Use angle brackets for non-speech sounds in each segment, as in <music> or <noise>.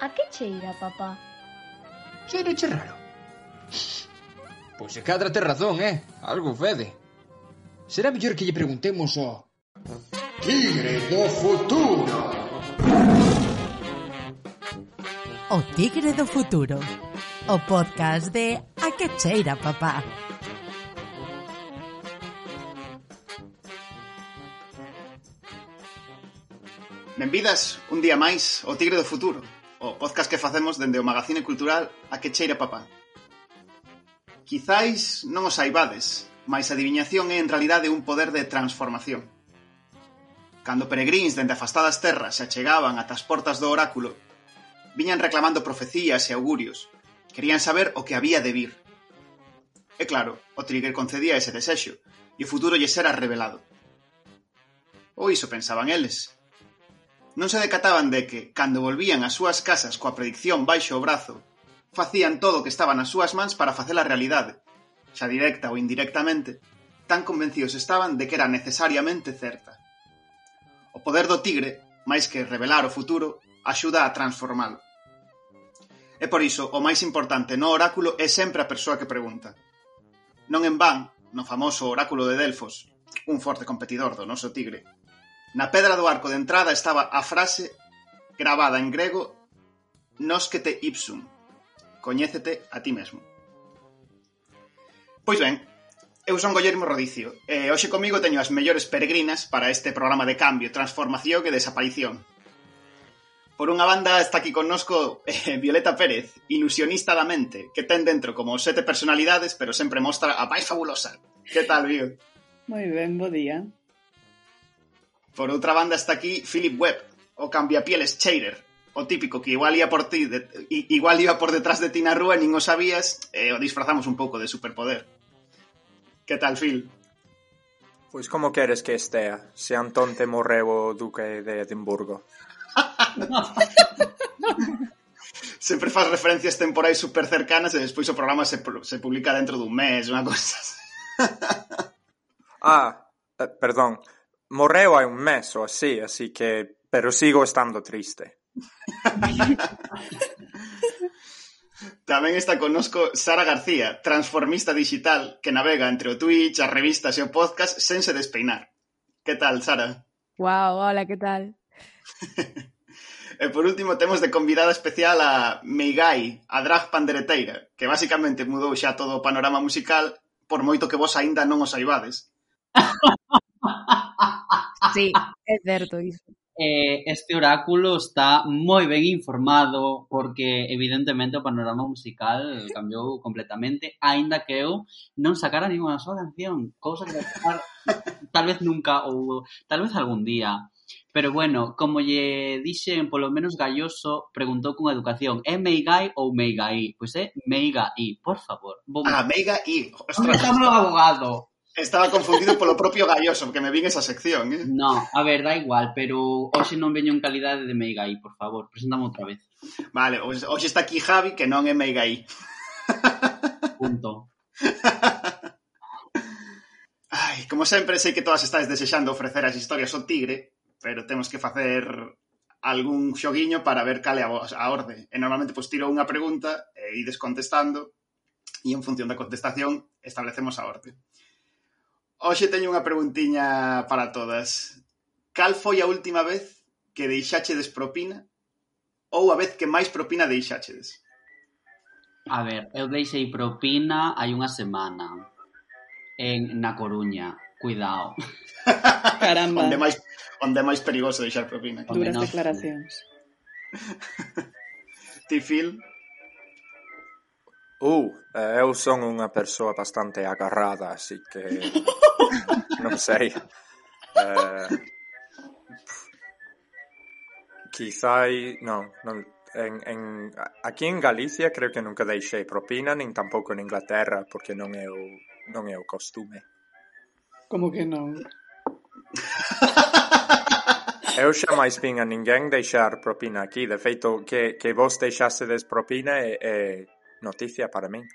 A que cheira, papá? Cheiro che raro. Pois se cadra te razón, eh? Algo fede. Será mellor que lle preguntemos ao... Tigre do futuro! O Tigre do futuro. O podcast de A que cheira, papá? Benvidas un día máis ao Tigre do Futuro, o podcast que facemos dende o Magazine Cultural A que cheira papá. Quizáis non os saibades, mas a adivinación é en realidade un poder de transformación. Cando peregrins dende afastadas terras se achegaban ata as portas do oráculo, viñan reclamando profecías e augurios, querían saber o que había de vir. E claro, o Trigger concedía ese desexo, e o futuro lle era revelado. Ou iso pensaban eles, non se decataban de que, cando volvían ás súas casas coa predicción baixo o brazo, facían todo o que estaba nas súas mans para facela realidade, xa directa ou indirectamente, tan convencidos estaban de que era necesariamente certa. O poder do tigre, máis que revelar o futuro, axuda a transformalo. E por iso, o máis importante no oráculo é sempre a persoa que pregunta. Non en van, no famoso oráculo de Delfos, un forte competidor do noso tigre, Na pedra do arco de entrada estaba a frase gravada en grego Nosquete ipsum, coñécete a ti mesmo. Pois ben, eu son Guillermo Rodicio e hoxe comigo teño as mellores peregrinas para este programa de cambio, transformación e desaparición. Por unha banda está aquí connosco <laughs> eh, Violeta Pérez, ilusionista da mente, que ten dentro como sete personalidades, pero sempre mostra a máis fabulosa. Que tal, Viu? Moi ben, bo día. Por outra banda está aquí Philip Webb, o cambiapieles Chader, o típico que igual ia por ti, de, igual iba por detrás de ti na rúa e nin o sabías, e o disfrazamos un pouco de superpoder. Que tal, Phil? Pois como queres que estea, se Antón te morreu o duque de Edimburgo? <laughs> Sempre faz referencias temporais super cercanas e despois o programa se, se publica dentro dun mes, unha cosa. ah, eh, perdón, Morreu hai un mes ou así, así que... pero sigo estando triste. <laughs> Tamén está conosco Sara García, transformista digital que navega entre o Twitch, as revistas e o podcast sen se despeinar. Que tal, Sara? Wow, hola, que tal? <laughs> e por último temos de convidada especial a Meigai, a drag pandereteira, que basicamente mudou xa todo o panorama musical por moito que vos aínda non o saibades. <laughs> <laughs> sí, é certo iso. Eh, este oráculo está moi ben informado porque evidentemente o panorama musical cambiou completamente, aínda que eu non sacara ninguna soa canción, cousa que sacar, <laughs> tal vez nunca ou tal vez algún día. Pero bueno, como lle dixen, polo menos Galloso preguntou con educación, é Meigai ou Meigai? Pois é Meigai, por favor. Vou... Ah, Meigai. Ostras, estamos abogado. Estaba confundido polo propio Galloso, que me vin esa sección, eh? No, a ver, da igual, pero hoxe non veño en calidade de Meigai, por favor, presentame outra vez. Vale, hoxe está aquí Javi, que non é Meigai. Punto. Ai, como sempre, sei que todas estáis desexando ofrecer as historias ao tigre, pero temos que facer algún xoguiño para ver cal é a, vos, a orde. E normalmente pois tiro unha pregunta e ides contestando e en función da contestación establecemos a orde. Hoxe teño unha preguntiña para todas. Cal foi a última vez que deixáchedes propina ou a vez que máis propina deixáchedes? A ver, eu deixei propina hai unha semana en na Coruña. Cuidao. <laughs> Caramba. onde máis onde máis perigoso deixar propina. Duras declaracións. Ti, Phil? Uh, eh, eu son unha persoa bastante agarrada, así que <laughs> non sei. Eh, quizáis, non, non en, en, aquí en Galicia creo que nunca deixei propina, nin tampouco en Inglaterra, porque non é o, non é o costume. Como que non? <laughs> Eu xa máis vin a ninguén deixar propina aquí. De feito, que, que vos deixasedes propina é, é noticia para min.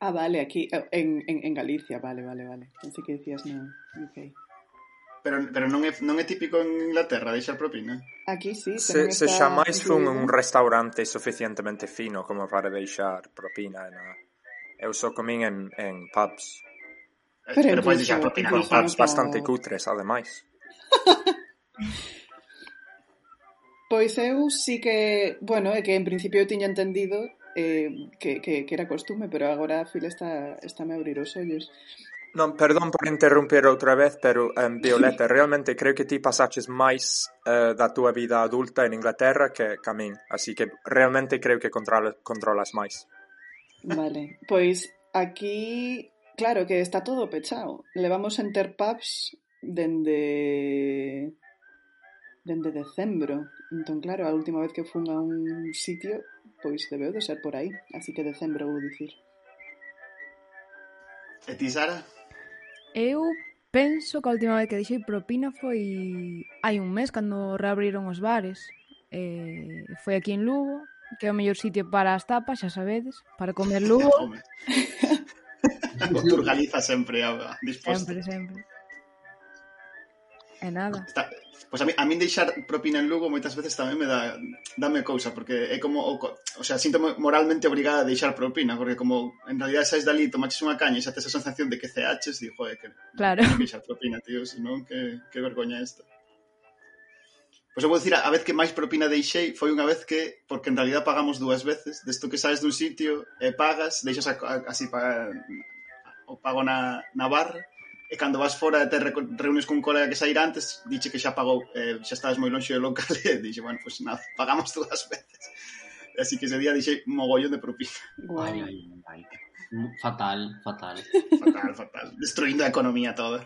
Ah, vale, aquí, en, en, en Galicia, vale, vale, vale. Pensé que dicías no, ok. Pero, pero non, é, non é típico en Inglaterra deixar propina? Aquí sí. Se, se xa máis fun un restaurante suficientemente fino como para deixar propina. Na... Eu só comín en, en pubs. Pero, pero podes deixar propina en pubs bastante cutres, ademais. <laughs> Pois eu si que, bueno, é que en principio eu tiña entendido eh, que, que, que era costume, pero agora a fila está, está me abrir os ollos. Non, perdón por interromper outra vez, pero um, Violeta, <laughs> realmente creo que ti pasaches máis uh, da túa vida adulta en Inglaterra que, que a min, así que realmente creo que controlas, controlas máis. Vale, pois aquí, claro que está todo pechado. Levamos enter pubs dende dende decembro, Entón, claro, a última vez que fun a un sitio, pois debeu de ser por aí. Así que decembro, vou dicir. E ti, Sara? Eu penso que a última vez que deixei propina foi hai un mes, cando reabriron os bares. Eh, foi aquí en Lugo, que é o mellor sitio para as tapas, xa sabedes, para comer Lugo. <laughs> <laughs> A Galiza sempre a disposta. Sempre, sempre. E nada. Está, pois a mí, a mí deixar propina en Lugo moitas veces tamén me dá dame cousa, porque é como o, o sea, sinto moralmente obrigada a deixar propina, porque como en realidad saís dali, tomaches unha caña e xa tes a sensación de que ceaches, di, joder, que claro. Que deixar propina, tío, senón que, que vergoña esta. Pois eu vou dicir, a vez que máis propina deixei foi unha vez que, porque en realidad pagamos dúas veces, desto que saes dun sitio e pagas, deixas a, a, así para o pago na, na barra, e cando vas fora e te reúnes con un colega que saíra antes, dixe que xa pagou, eh, xa estabas moi lonxe do local <laughs> e dixe, bueno, pois pues, nada, pagamos todas as veces. Así que ese día dixe mogollón de propina. Guau. ai, ai. Fatal, fatal. Fatal, fatal. Destruindo a economía toda.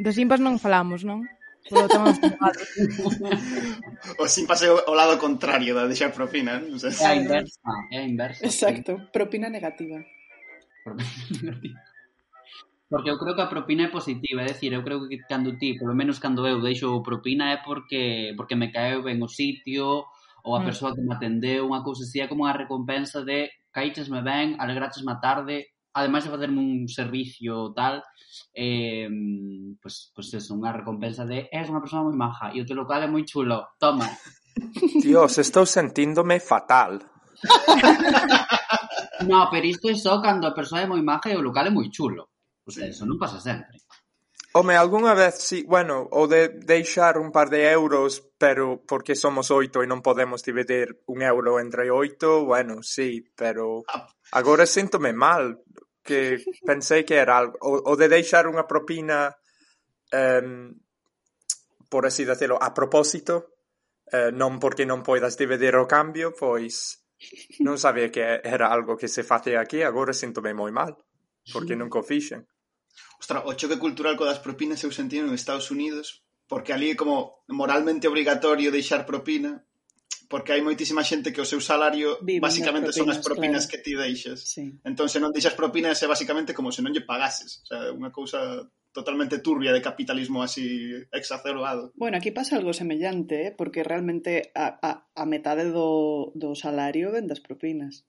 Dos impas non falamos, non? Polo tema dos <laughs> O sin é o lado contrario da deixar propina. Non sei. É a inversa. É a inversa. Exacto. Sí. Propina negativa. Propina negativa. Porque eu creo que a propina é positiva, é dicir, eu creo que cando ti, polo menos cando eu deixo propina é porque porque me caeu ben o sitio ou a Mm. persoa que me atendeu, unha cousa así, é como unha recompensa de caíchesme ben, alegraches a tarde, ademais de facerme un servicio tal, eh, pues, pues eso, unha recompensa de és unha persoa moi maja e o teu local é moi chulo, toma. <laughs> Dios, estou sentíndome fatal. <laughs> No, pero isto é só cando a persoa é moi maja e o local é moi chulo. Pois pues eso non pasa sempre. Home, algunha vez si, sí, bueno, o de deixar un par de euros, pero porque somos oito e non podemos dividir un euro entre oito, bueno, sí, pero ah. agora sintome mal, que <laughs> pensei que era algo, o, o de deixar unha propina, um, por así dicelo, a propósito, eh, non porque non poidas dividir o cambio, pois non sabía que era algo que se facía aquí, agora sintome moi mal, porque nunca o fixen. Ostra, o choque cultural co das propinas eu sentí en Estados Unidos, porque ali é como moralmente obrigatorio deixar propina, porque hai moitísima xente que o seu salario Vive basicamente propinas, son as propinas claro. que ti deixas. Sí. Entón, se non deixas propinas é basicamente como se non lle pagases. O sea, unha cousa totalmente turbia de capitalismo así exacerbado. Bueno, aquí pasa algo semellante, ¿eh? porque realmente a, a, a metade do, do salario vendas propinas.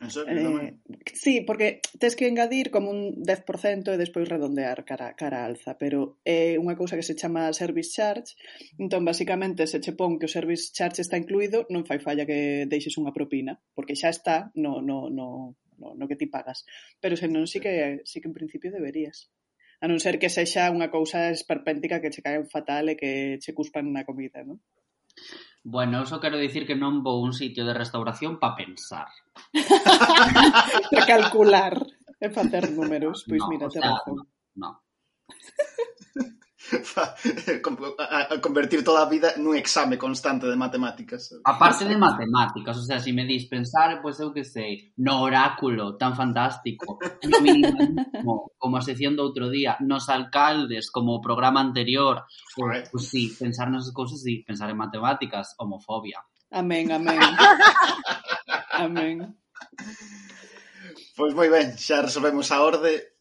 En serio, eh, sí, porque tes que engadir como un 10% e despois redondear cara, cara alza, pero é unha cousa que se chama service charge, entón basicamente se che pon que o service charge está incluído, non fai falla que deixes unha propina, porque xa está no, no, no, no, no que ti pagas. Pero senón sí que, sí que en principio deberías. A non ser que sexa unha cousa esperpéntica que che caen fatal e que che cuspan na comida, non? Bueno, eu só quero dicir que non vou a un sitio de restauración para pensar. <laughs> Para calcular e facer números, pois No, mira, o te sea, razón. No. a, <laughs> a convertir toda a vida nun exame constante de matemáticas. A parte de matemáticas, o sea, se si me dis pensar, pois pues, eu que sei, no oráculo tan fantástico, no minimalismo, como a sección do outro día, nos alcaldes, como o programa anterior, pois pues, sí, pensar nas cousas, sí, pensar en matemáticas, homofobia. Amén, amén. <laughs> amén. Pois moi ben, xa resolvemos a orde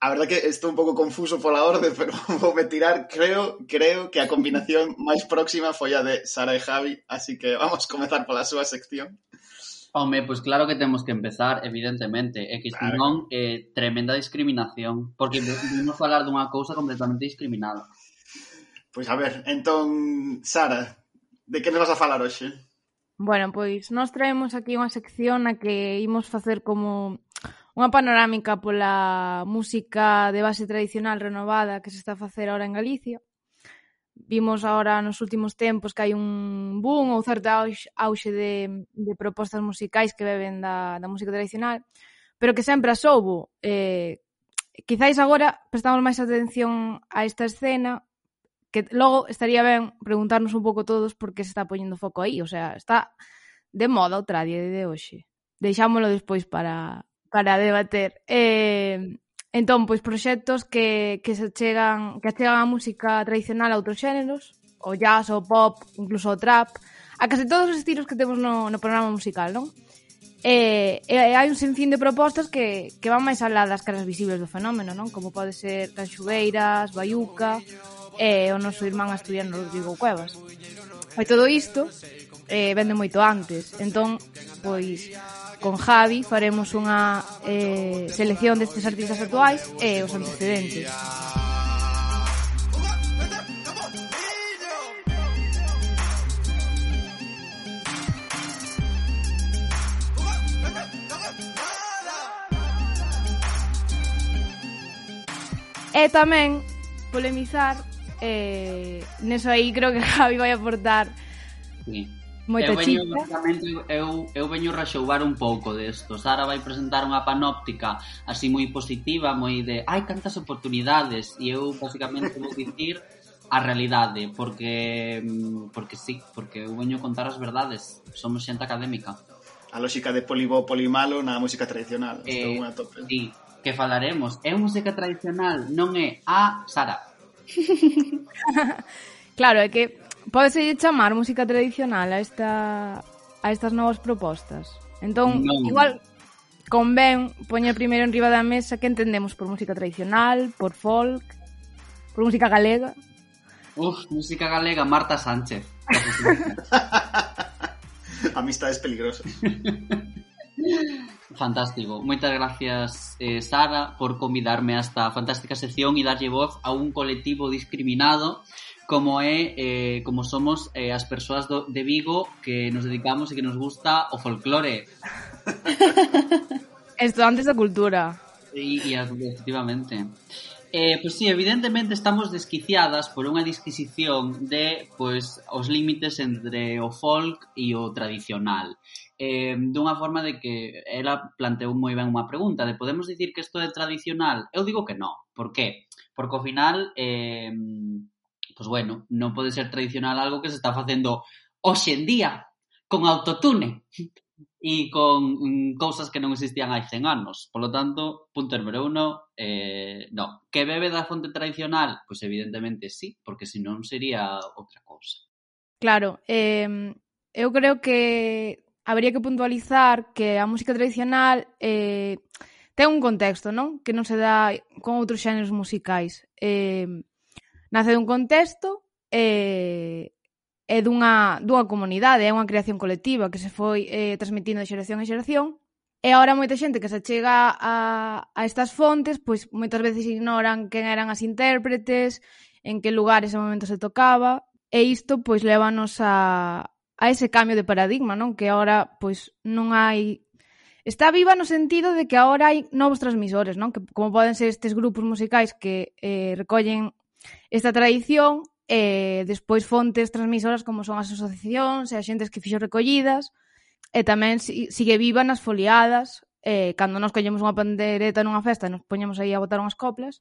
A verdad que estou un pouco confuso pola orde, <laughs> pero vou me tirar, creo, creo que a combinación máis próxima foi a de Sara e Javi, así que vamos comezar pola súa sección. Home, pois pues claro que temos que empezar, evidentemente, é que claro. non eh, tremenda discriminación, porque vimos falar dunha cousa completamente discriminada. Pois a ver, entón, Sara, de que nos vas a falar hoxe? Bueno, pois nós traemos aquí unha sección na que imos facer como Unha panorámica pola música de base tradicional renovada que se está a facer ahora en Galicia. Vimos ahora nos últimos tempos que hai un boom ou certo auxe de, de propostas musicais que beben da, da música tradicional, pero que sempre as houbo. Eh, quizáis agora prestamos máis atención a esta escena que logo estaría ben preguntarnos un pouco todos por que se está poñendo foco aí, o sea, está de moda o tradie de hoxe. Deixámolo despois para para debater. Eh, entón, pois proxectos que, que se chegan, que achegan a música tradicional a outros xéneros, o jazz, o pop, incluso o trap, a case todos os estilos que temos no, no programa musical, non? E, e, e hai un sinfín de propostas que, que van máis alá das caras visibles do fenómeno, non? Como pode ser Canxugueiras, Bayuca, e o noso irmán asturiano Rodrigo Cuevas. E todo isto eh, vende moito antes. Entón, pois, con Javi faremos unha eh, selección destes artistas actuais e os antecedentes. E tamén polemizar eh, neso aí creo que <laughs> Javi vai aportar sí moita eu veño, eu, eu veño rexoubar un pouco desto. Sara vai presentar unha panóptica así moi positiva, moi de ai, cantas oportunidades, e eu basicamente vou dicir a realidade, porque mm, porque sí, porque eu veño contar as verdades, somos xente académica. A lógica de polibó, polimalo na música tradicional, eh, estou unha tope. Sí, que falaremos, é música tradicional, non é a Sara. <laughs> claro, é que podese chamar música tradicional a esta a estas novas propostas. Entón, Non. igual convén poñer primeiro en riba da mesa que entendemos por música tradicional, por folk, por música galega. Uf, música galega, Marta Sánchez. <laughs> Amistades peligrosas. <laughs> Fantástico. Moitas gracias, eh, Sara, por convidarme a esta fantástica sección e darlle voz a un colectivo discriminado como é eh, como somos eh, as persoas do, de Vigo que nos dedicamos e que nos gusta o folclore. <laughs> Estudantes da cultura. E, e efectivamente. Eh, pois sí, evidentemente estamos desquiciadas por unha disquisición de pois, os límites entre o folk e o tradicional. Eh, dunha forma de que ela planteou moi ben unha pregunta de podemos dicir que isto é tradicional? Eu digo que non. Por qué? Porque ao final eh, Pois bueno, non pode ser tradicional algo que se está facendo hoxe en día con autotune e con mm, cousas que non existían hai 100 anos. Por lo tanto, punto número uno, eh, no. Que bebe da fonte tradicional? Pois evidentemente sí, porque senón sería outra cousa. Claro, eh, eu creo que habría que puntualizar que a música tradicional eh, ten un contexto, non? Que non se dá con outros xéneros musicais. Eh, Nace dun contexto e, é dunha, dunha comunidade, é unha creación colectiva que se foi eh, transmitindo de xeración en xeración E agora moita xente que se chega a, a estas fontes, pois moitas veces ignoran quen eran as intérpretes, en que lugares e momentos se tocaba, e isto pois lévanos a, a ese cambio de paradigma, non? Que agora pois non hai Está viva no sentido de que agora hai novos transmisores, non? Que como poden ser estes grupos musicais que eh, recollen esta tradición e despois fontes transmisoras como son as asociacións e as xentes que fixo recollidas e tamén sigue viva nas foliadas eh, cando nos collemos unha pandereta nunha festa nos poñemos aí a botar unhas coplas.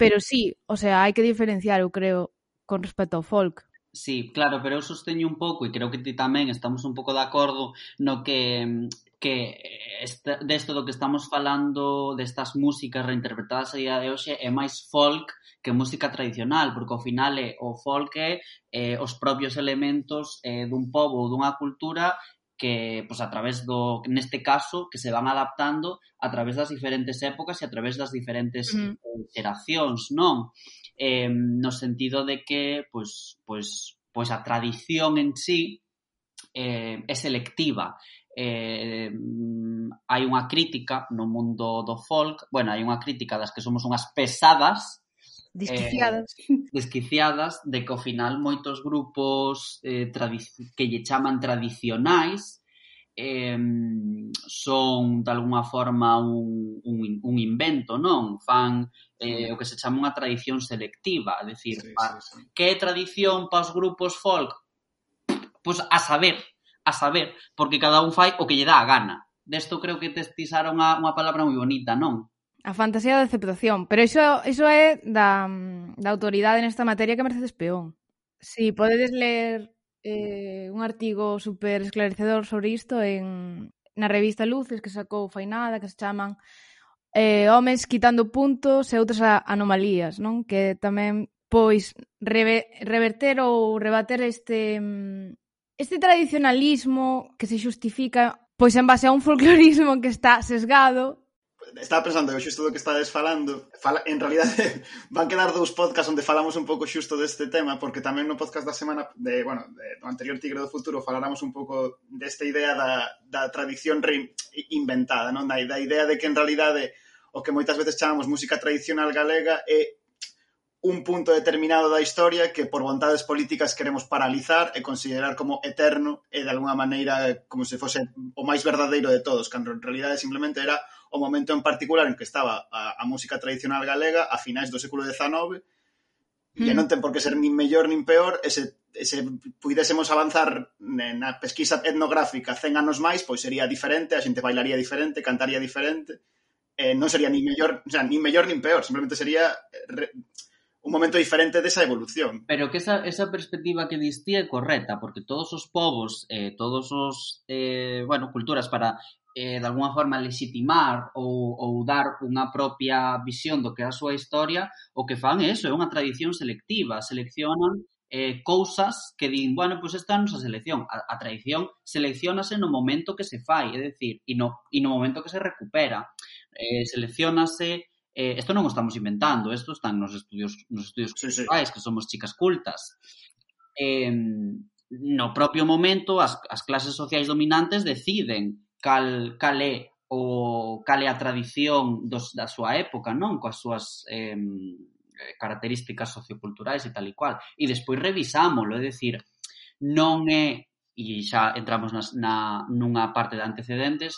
Pero sí, o sea, hai que diferenciar eu creo con respecto ao folk. Sí, claro, pero eu sosteño un pouco e creo que ti tamén estamos un pouco de acordo no que mm, que esta, desto do que estamos falando destas músicas reinterpretadas a día de hoxe é máis folk que música tradicional, porque ao final é o folk é eh, os propios elementos eh, dun pobo ou dunha cultura que pois, a través do, neste caso, que se van adaptando a través das diferentes épocas e a través das diferentes uh eh, -huh. xeracións, non? Eh, no sentido de que, pois, pois, pois a tradición en sí eh, é selectiva eh, mm, hai unha crítica no mundo do folk, bueno, hai unha crítica das que somos unhas pesadas eh, Desquiciadas. Eh, desquiciadas de que ao final moitos grupos eh, que lle chaman tradicionais eh, son de alguna forma un, un, un invento, non? Fan eh, o que se chama unha tradición selectiva, é dicir, sí, pa, sí, sí. que é tradición para os grupos folk? Pois pues, a saber, a saber, porque cada un fai o que lle dá a gana. Desto creo que testizaron a unha palabra moi bonita, non? A fantasía da aceptación, pero iso, iso é da, da autoridade nesta materia que Mercedes Peón. Si sí, podedes ler eh, un artigo super esclarecedor sobre isto en, na revista Luces que sacou fai nada, que se chaman eh, Homes quitando puntos e outras anomalías, non? Que tamén pois reve, reverter ou rebater este mm, este tradicionalismo que se xustifica pois en base a un folclorismo que está sesgado estaba pensando xusto do que estades falando Fala, en realidad <laughs> van quedar dous podcast onde falamos un pouco xusto deste tema porque tamén no podcast da semana de, bueno, de, do anterior Tigre do Futuro faláramos un pouco desta idea da, da tradición re inventada non? Da, da idea de que en realidade o que moitas veces chamamos música tradicional galega é un punto determinado da historia que por vontades políticas queremos paralizar e considerar como eterno e de alguna maneira como se fose o máis verdadeiro de todos, cando en realidade simplemente era o momento en particular en que estaba a, a música tradicional galega a finais do século XIX mm. e non ten por que ser nin mellor nin peor e se, e se pudésemos avanzar na pesquisa etnográfica 100 anos máis, pois sería diferente, a xente bailaría diferente, cantaría diferente, eh, non sería nin mellor, o sea, nin mellor nin peor, simplemente sería re, un momento diferente desa evolución. Pero que esa, esa perspectiva que distía é correcta, porque todos os povos, eh, todos os, eh, bueno, culturas para eh, de alguna forma legitimar ou, ou dar unha propia visión do que é a súa historia, o que fan é eso, é unha tradición selectiva, seleccionan eh, cousas que din, bueno, pois pues esta é a nosa selección. A, a tradición seleccionase no momento que se fai, é dicir, e no, e no momento que se recupera. Eh, seleccionase eh, esto non o estamos inventando, isto están nos estudios nos estudios sí, culturais, sí. que somos chicas cultas. Eh, no propio momento as, as clases sociais dominantes deciden cal, cal é o cal é a tradición dos, da súa época, non? Coas súas eh, características socioculturais e tal e cual. E despois revisámolo, é dicir, non é e xa entramos nas, na, nunha parte de antecedentes,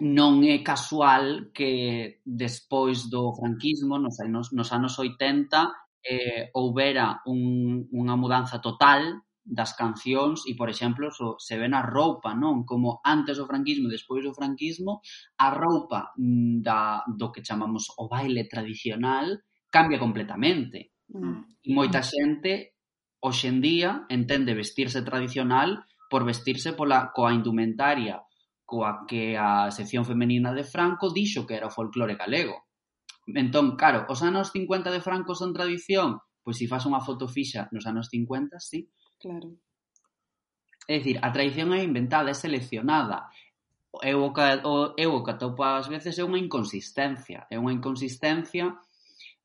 non é casual que despois do franquismo, nos anos, nos anos 80, eh, houbera un, unha mudanza total das cancións e, por exemplo, so, se ve na roupa, non? Como antes do franquismo e despois do franquismo, a roupa mm, da, do que chamamos o baile tradicional cambia completamente. Mm. E moita xente hoxendía entende vestirse tradicional por vestirse pola coa indumentaria coa que a sección femenina de Franco dixo que era o folclore galego. Entón, claro, os anos 50 de Franco son tradición, pois se faz unha foto fixa nos anos 50, sí. Claro. É dicir, a tradición é inventada, é seleccionada. Eu o que, o, eu o que atopo ás veces é unha inconsistencia. É unha inconsistencia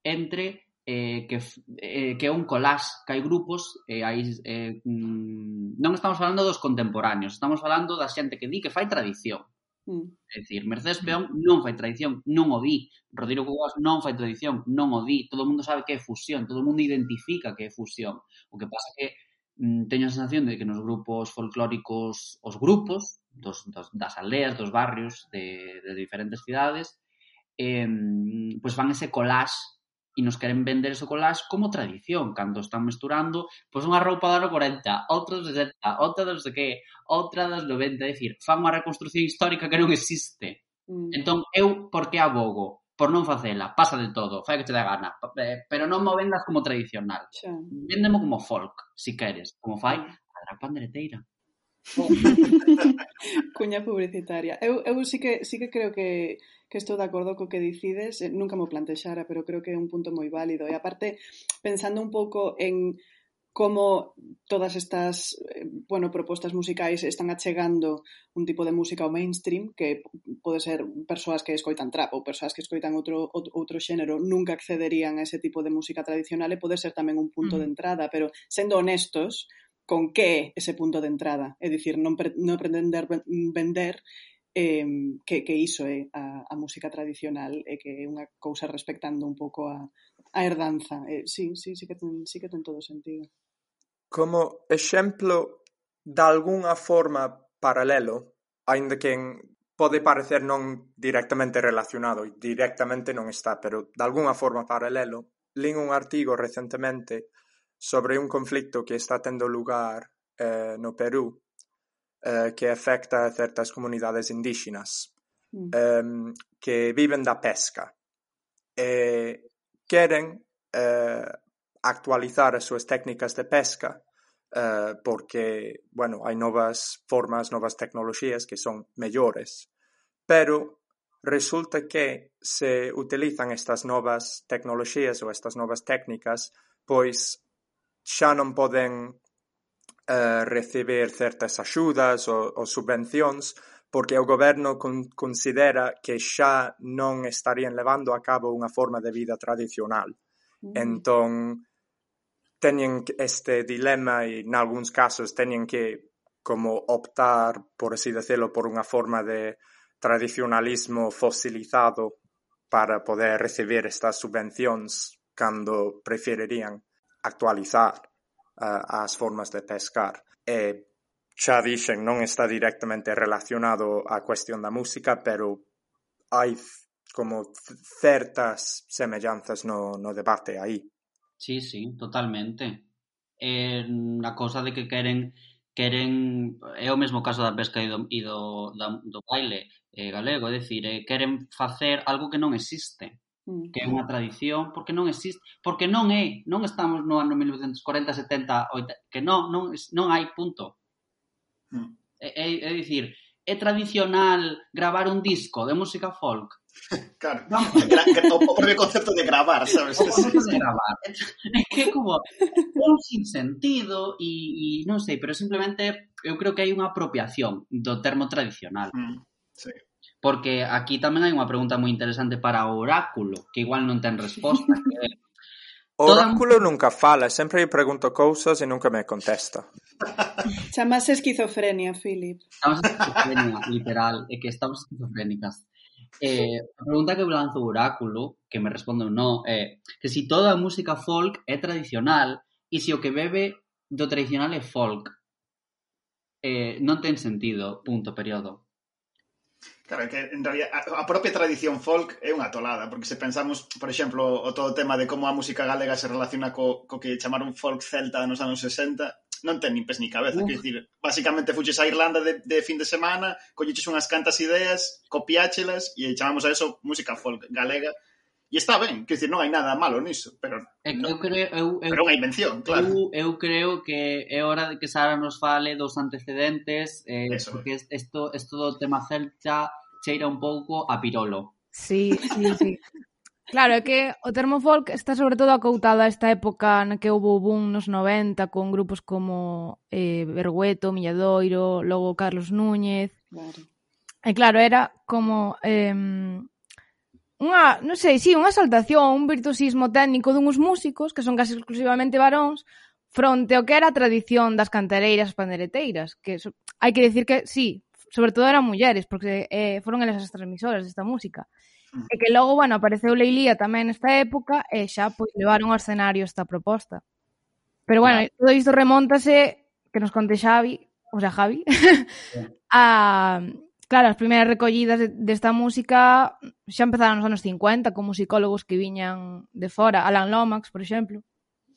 entre eh, que, eh, que é un collage, que hai grupos, eh, hai, eh, mm, non estamos falando dos contemporáneos, estamos falando da xente que di que fai tradición. Mm. É dicir, Mercedes Peón non fai tradición, non o di. Rodrigo Cubas non fai tradición, non o di. Todo o mundo sabe que é fusión, todo o mundo identifica que é fusión. O que pasa que mm, teño a sensación de que nos grupos folclóricos, os grupos dos, dos, das aldeas, dos barrios de, de diferentes cidades, eh, pois pues van ese collage e nos queren vender eso collage como tradición, cando están mesturando pois unha roupa do ano 40, outra dos 60, outra dos de que, outra dos 90, é dicir, fan unha reconstrucción histórica que non existe. Mm. Entón, eu por que abogo? Por non facela, pasa de todo, fai que te dá gana, eh, pero non mo vendas como tradicional. Sí. Véndemo como folk, si queres, como fai mm. a gran pandereteira. <laughs> Cuña publicitaria. Eu, eu sí, que, sí que creo que, que estou de acordo co que dicides, eh, nunca mo plantexara, pero creo que é un punto moi válido. E aparte, pensando un pouco en como todas estas eh, bueno, propostas musicais están achegando un tipo de música ao mainstream que pode ser persoas que escoitan trap ou persoas que escoitan outro, outro xénero nunca accederían a ese tipo de música tradicional e pode ser tamén un punto mm. de entrada pero sendo honestos, con que é ese punto de entrada. É dicir, non, pre, non pretender vender eh, que, que iso é eh, a, a música tradicional e que é unha cousa respectando un pouco a, a herdanza. Eh, sí, sí, sí que, ten, sí que ten todo sentido. Como exemplo de algunha forma paralelo, ainda que en pode parecer non directamente relacionado e directamente non está, pero de alguna forma paralelo. Lin un artigo recentemente sobre un conflicto que está tendo lugar eh, no Perú eh, que afecta a certas comunidades indígenas mm. eh, que viven da pesca e queren eh, actualizar as súas técnicas de pesca eh, porque, bueno, hai novas formas, novas tecnoloxías que son mellores, pero resulta que se utilizan estas novas tecnoloxías ou estas novas técnicas, pois xa non poden eh, recibir certas axudas ou, ou subvencións porque o goberno con, considera que xa non estarían levando a cabo unha forma de vida tradicional. Mm. Entón, teñen este dilema e, nalgúns casos, teñen que como optar, por así decirlo, por unha forma de tradicionalismo fosilizado para poder recibir estas subvencións cando preferirían actualizar uh, as formas de pescar. E xa dixen, non está directamente relacionado á cuestión da música, pero hai como certas semellanzas no, no debate aí. Sí, sí, totalmente. É a cosa de que queren queren é o mesmo caso da pesca e do, e do, da, do baile eh, galego, é dicir, eh, queren facer algo que non existe. Mm. que é unha tradición, porque non existe, porque non é, non estamos no ano 1940, 70, 80, que non, non, non hai punto. Mm. É, é, é dicir, é tradicional gravar un disco de música folk. <laughs> Claro, no. o propio concepto de gravar, sabes? O concepto de gravar. É que como é un sin sentido e, e non sei, pero simplemente eu creo que hai unha apropiación do termo tradicional. Mm, sí porque aquí tamén hai unha pregunta moi interesante para o oráculo, que igual non ten resposta. Que... <laughs> O Toda... oráculo nunca fala, sempre lle pregunto cousas e nunca me contesta. <laughs> Chamase esquizofrenia, Philip. Estamos esquizofrenia, literal, é que estamos esquizofrénicas. Eh, a pregunta que lanzo o oráculo, que me responde no, é eh, que si toda a música folk é tradicional e se o que bebe do tradicional é folk, eh, non ten sentido, punto, periodo. Claro, que en realidad a propia tradición folk é unha tolada, porque se pensamos, por exemplo, o todo tema de como a música galega se relaciona co, co que chamaron folk celta nos anos 60, non ten nin pes ni cabeza, uh. quer dicir, basicamente fuches a Irlanda de, de fin de semana, colleches unhas cantas ideas, copiáchelas e chamamos a eso música folk galega, E está ben, quer dizer, non hai nada malo niso, pero eh, non, eu creo, eu, eu, pero unha invención, claro. Eu, eu creo que é hora de que Sara nos fale dos antecedentes, eh, Eso, porque isto eh. isto do tema celta cheira un pouco a pirolo. Sí, sí, sí. Claro, é que o termo folk está sobre todo acoutado a esta época na que houve o boom nos 90 con grupos como eh, Bergueto, Milladoiro, logo Carlos Núñez. Claro. E claro, era como eh, unha, non sei, si, sí, unha saltación, un virtuosismo técnico dunhos músicos que son case exclusivamente varóns fronte ao que era a tradición das cantareiras pandereteiras, que so, hai que decir que sí, sobre todo eran mulleres, porque eh, foron elas as transmisoras desta música. Mm. E que logo, bueno, apareceu Leilía tamén nesta época e xa pois levaron ao escenario esta proposta. Pero bueno, claro. todo isto remontase que nos conte Xavi, o sea, Javi, <laughs> a claro, as primeiras recollidas desta música xa empezaron nos anos 50 con musicólogos que viñan de fora, Alan Lomax, por exemplo.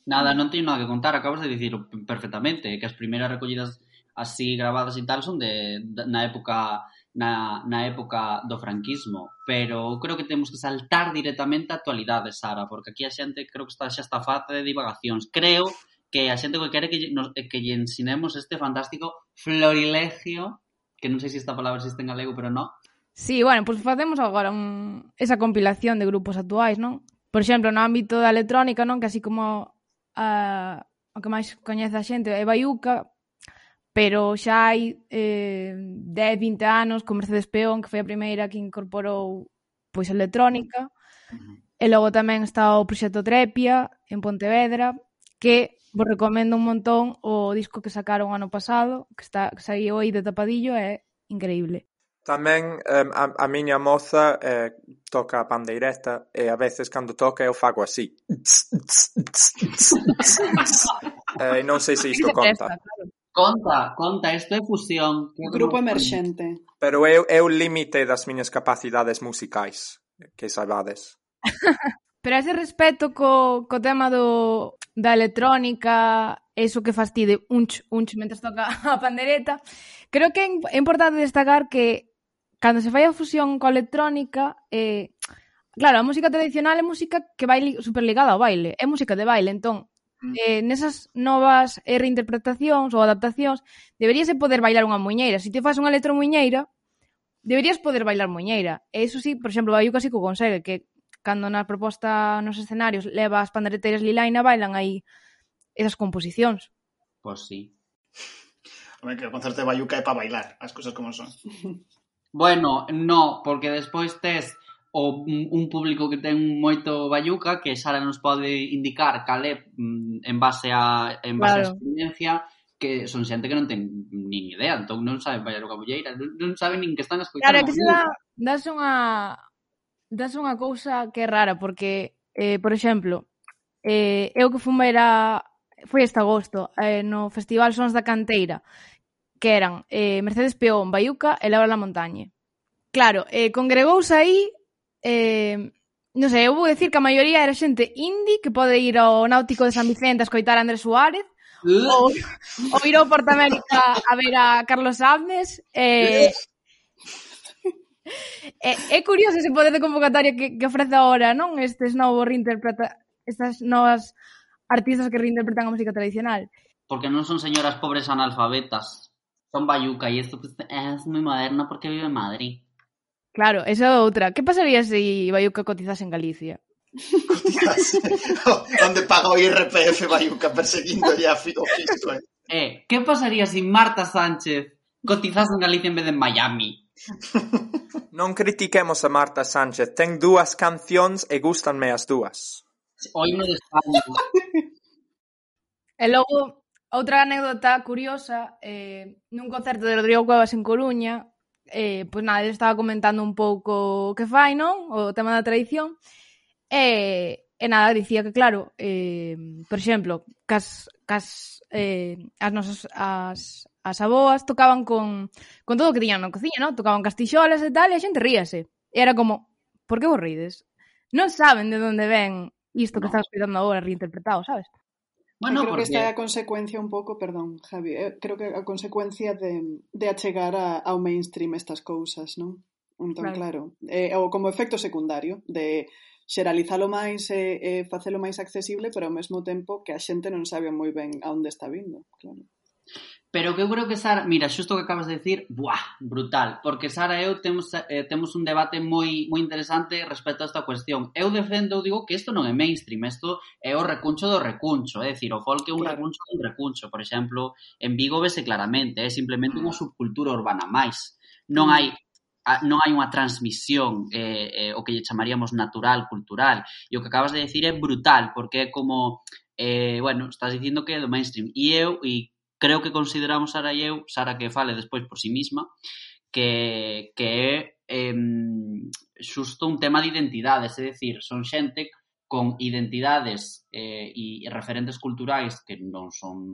Nada, non teño nada que contar, acabas de dicir perfectamente, que as primeiras recollidas así grabadas e tal son de, de na época na, na época do franquismo, pero creo que temos que saltar directamente a actualidade, Sara, porque aquí a xente creo que está xa está fata de divagacións. Creo que a xente que quere que nos, que lle ensinemos este fantástico florilegio que non sei se esta palabra existe en galego, pero non. Sí, bueno, pois pues facemos agora un... esa compilación de grupos actuais, non? Por exemplo, no ámbito da electrónica, non? Que así como uh, o que máis coñece a xente é Baiuca, pero xa hai eh, 10, 20 anos con Mercedes Peón, que foi a primeira que incorporou pois electrónica, uh -huh. e logo tamén está o proxecto Trepia en Pontevedra, que Vos recomendo un montón o disco que sacaron ano pasado, que está que saiu aí de tapadillo, é increíble. Tamén eh, a, a miña moza eh, toca a pandeireta e a veces cando toca eu fago así. <laughs> eh, non sei se isto conta. Conta, conta, isto é fusión. Un grupo emerxente. Pero é o límite das miñas capacidades musicais, que saibades. <laughs> Pero a ese respecto co, co tema do, da electrónica, eso que fastide unch, unch mentre toca a pandereta, creo que é importante destacar que cando se fai a fusión coa electrónica, eh, claro, a música tradicional é música que vai superligada ao baile, é música de baile, entón, mm. eh, nesas novas eh, reinterpretacións ou adaptacións, deberíase poder bailar unha muñeira. Se te faz unha electromuñeira, deberías poder bailar muñeira. E iso sí, por exemplo, vai casi co consegue, que cando na proposta nos escenarios leva as pandereteiras Lilaina, bailan aí esas composicións. Pois sí. Home, que o concerto de Bayuca é para bailar, as cousas como son. <laughs> bueno, no, porque despois tes o, un público que ten moito Bayuca que xa nos pode indicar cal é mm, en base a en base claro. a experiencia que son xente que non ten nin idea, entón non saben bailar o cabulleira, non, non saben nin que están escoitando. Claro, que se dá, das unha das unha cousa que é rara, porque, eh, por exemplo, eh, eu que fumeira foi este agosto, eh, no Festival Sons da Canteira, que eran eh, Mercedes Peón, Baiuca e Laura la Montañe. Claro, eh, congregouse aí, eh, non sei, eu vou decir que a maioría era xente indie que pode ir ao Náutico de San Vicente a escoitar a Andrés Suárez, ou, ou ir ao Portamérica a ver a Carlos Abnes, eh, É, <laughs> eh, é curioso ese poder de convocatoria que, que ofrece ahora, non? Estes novos reinterpreta estas novas artistas que reinterpretan a música tradicional. Porque non son señoras pobres analfabetas, son bayuca e isto pues, é moi moderno porque vive en Madrid. Claro, esa é outra. Que pasaría se si Bayuca cotizase en Galicia? Cotizase? <laughs> Onde paga o IRPF Bayuca perseguindo ya o fisco, eh? eh? que pasaría se si Marta Sánchez cotizase en Galicia en vez de en Miami? <laughs> Non critiquemos a Marta Sánchez, ten dúas cancións e gustanme as dúas. O de España. e logo, outra anécdota curiosa, eh, nun concerto de Rodrigo Cuevas en Coruña, eh, pois nada, ele estaba comentando un pouco o que fai, non? O tema da tradición. E, e nada, dicía que claro, eh, por exemplo, cas, cas eh, as nosas as, as aboas tocaban con, con todo o que tiñan na cociña, non? Tocaban castixolas e tal, e a xente ríase. E era como, por que vos rides? Non saben de onde ven isto que no. están escutando agora reinterpretado, sabes? Bueno, creo porque... que esta é a consecuencia un pouco, perdón, Javi, eh, creo que a consecuencia de, de achegar a, ao mainstream estas cousas, non? Entón, claro, claro eh, ou como efecto secundario de xeralizalo máis e eh, eh, facelo máis accesible, pero ao mesmo tempo que a xente non sabe moi ben a onde está vindo, claro. Pero que eu creo que Sara, mira, xusto que acabas de decir, buah, brutal, porque Sara e eu temos eh, temos un debate moi moi interesante respecto a esta cuestión. Eu defendo, digo que isto non é mainstream, isto é o recuncho do recuncho, é dicir, o folk é un claro. recuncho do recuncho, por exemplo, en Vigo vese claramente, é simplemente unha mm. subcultura urbana máis. Non mm. hai non hai unha transmisión eh, eh, o que lle chamaríamos natural, cultural, e o que acabas de decir é brutal, porque é como eh, bueno, estás dicindo que é do mainstream. E eu, e creo que consideramos Sara e eu, Sara que fale despois por si sí mesma, que, que é eh, xusto un tema de identidades, é dicir, son xente con identidades eh, e referentes culturais que non son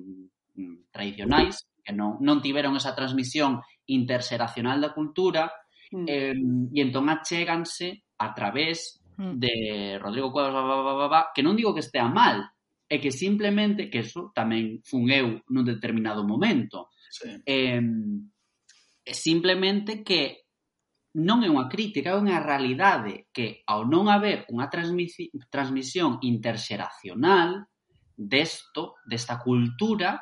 mm, tradicionais, que non, non tiveron esa transmisión interxeracional da cultura, mm. eh, e entón achéganse a través mm. de Rodrigo Cuevas, que non digo que estea mal, é que simplemente, que eso tamén fun eu nun determinado momento, sí. eh, simplemente que non é unha crítica, é unha realidade que ao non haber unha transmisión interxeracional desto, desta cultura,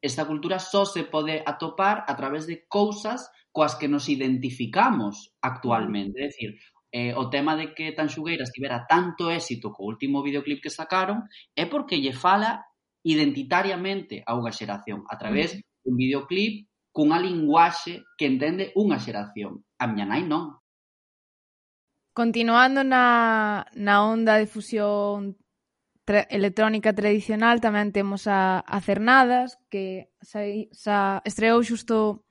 esta cultura só se pode atopar a través de cousas coas que nos identificamos actualmente. É dicir, eh, o tema de que Tanxugueiras tivera tanto éxito co último videoclip que sacaron é porque lle fala identitariamente a unha xeración a través dun videoclip cunha linguaxe que entende unha xeración. A miña nai non. Continuando na, na onda de fusión tra electrónica tradicional, tamén temos a, a Cernadas, que sa, sa estreou xusto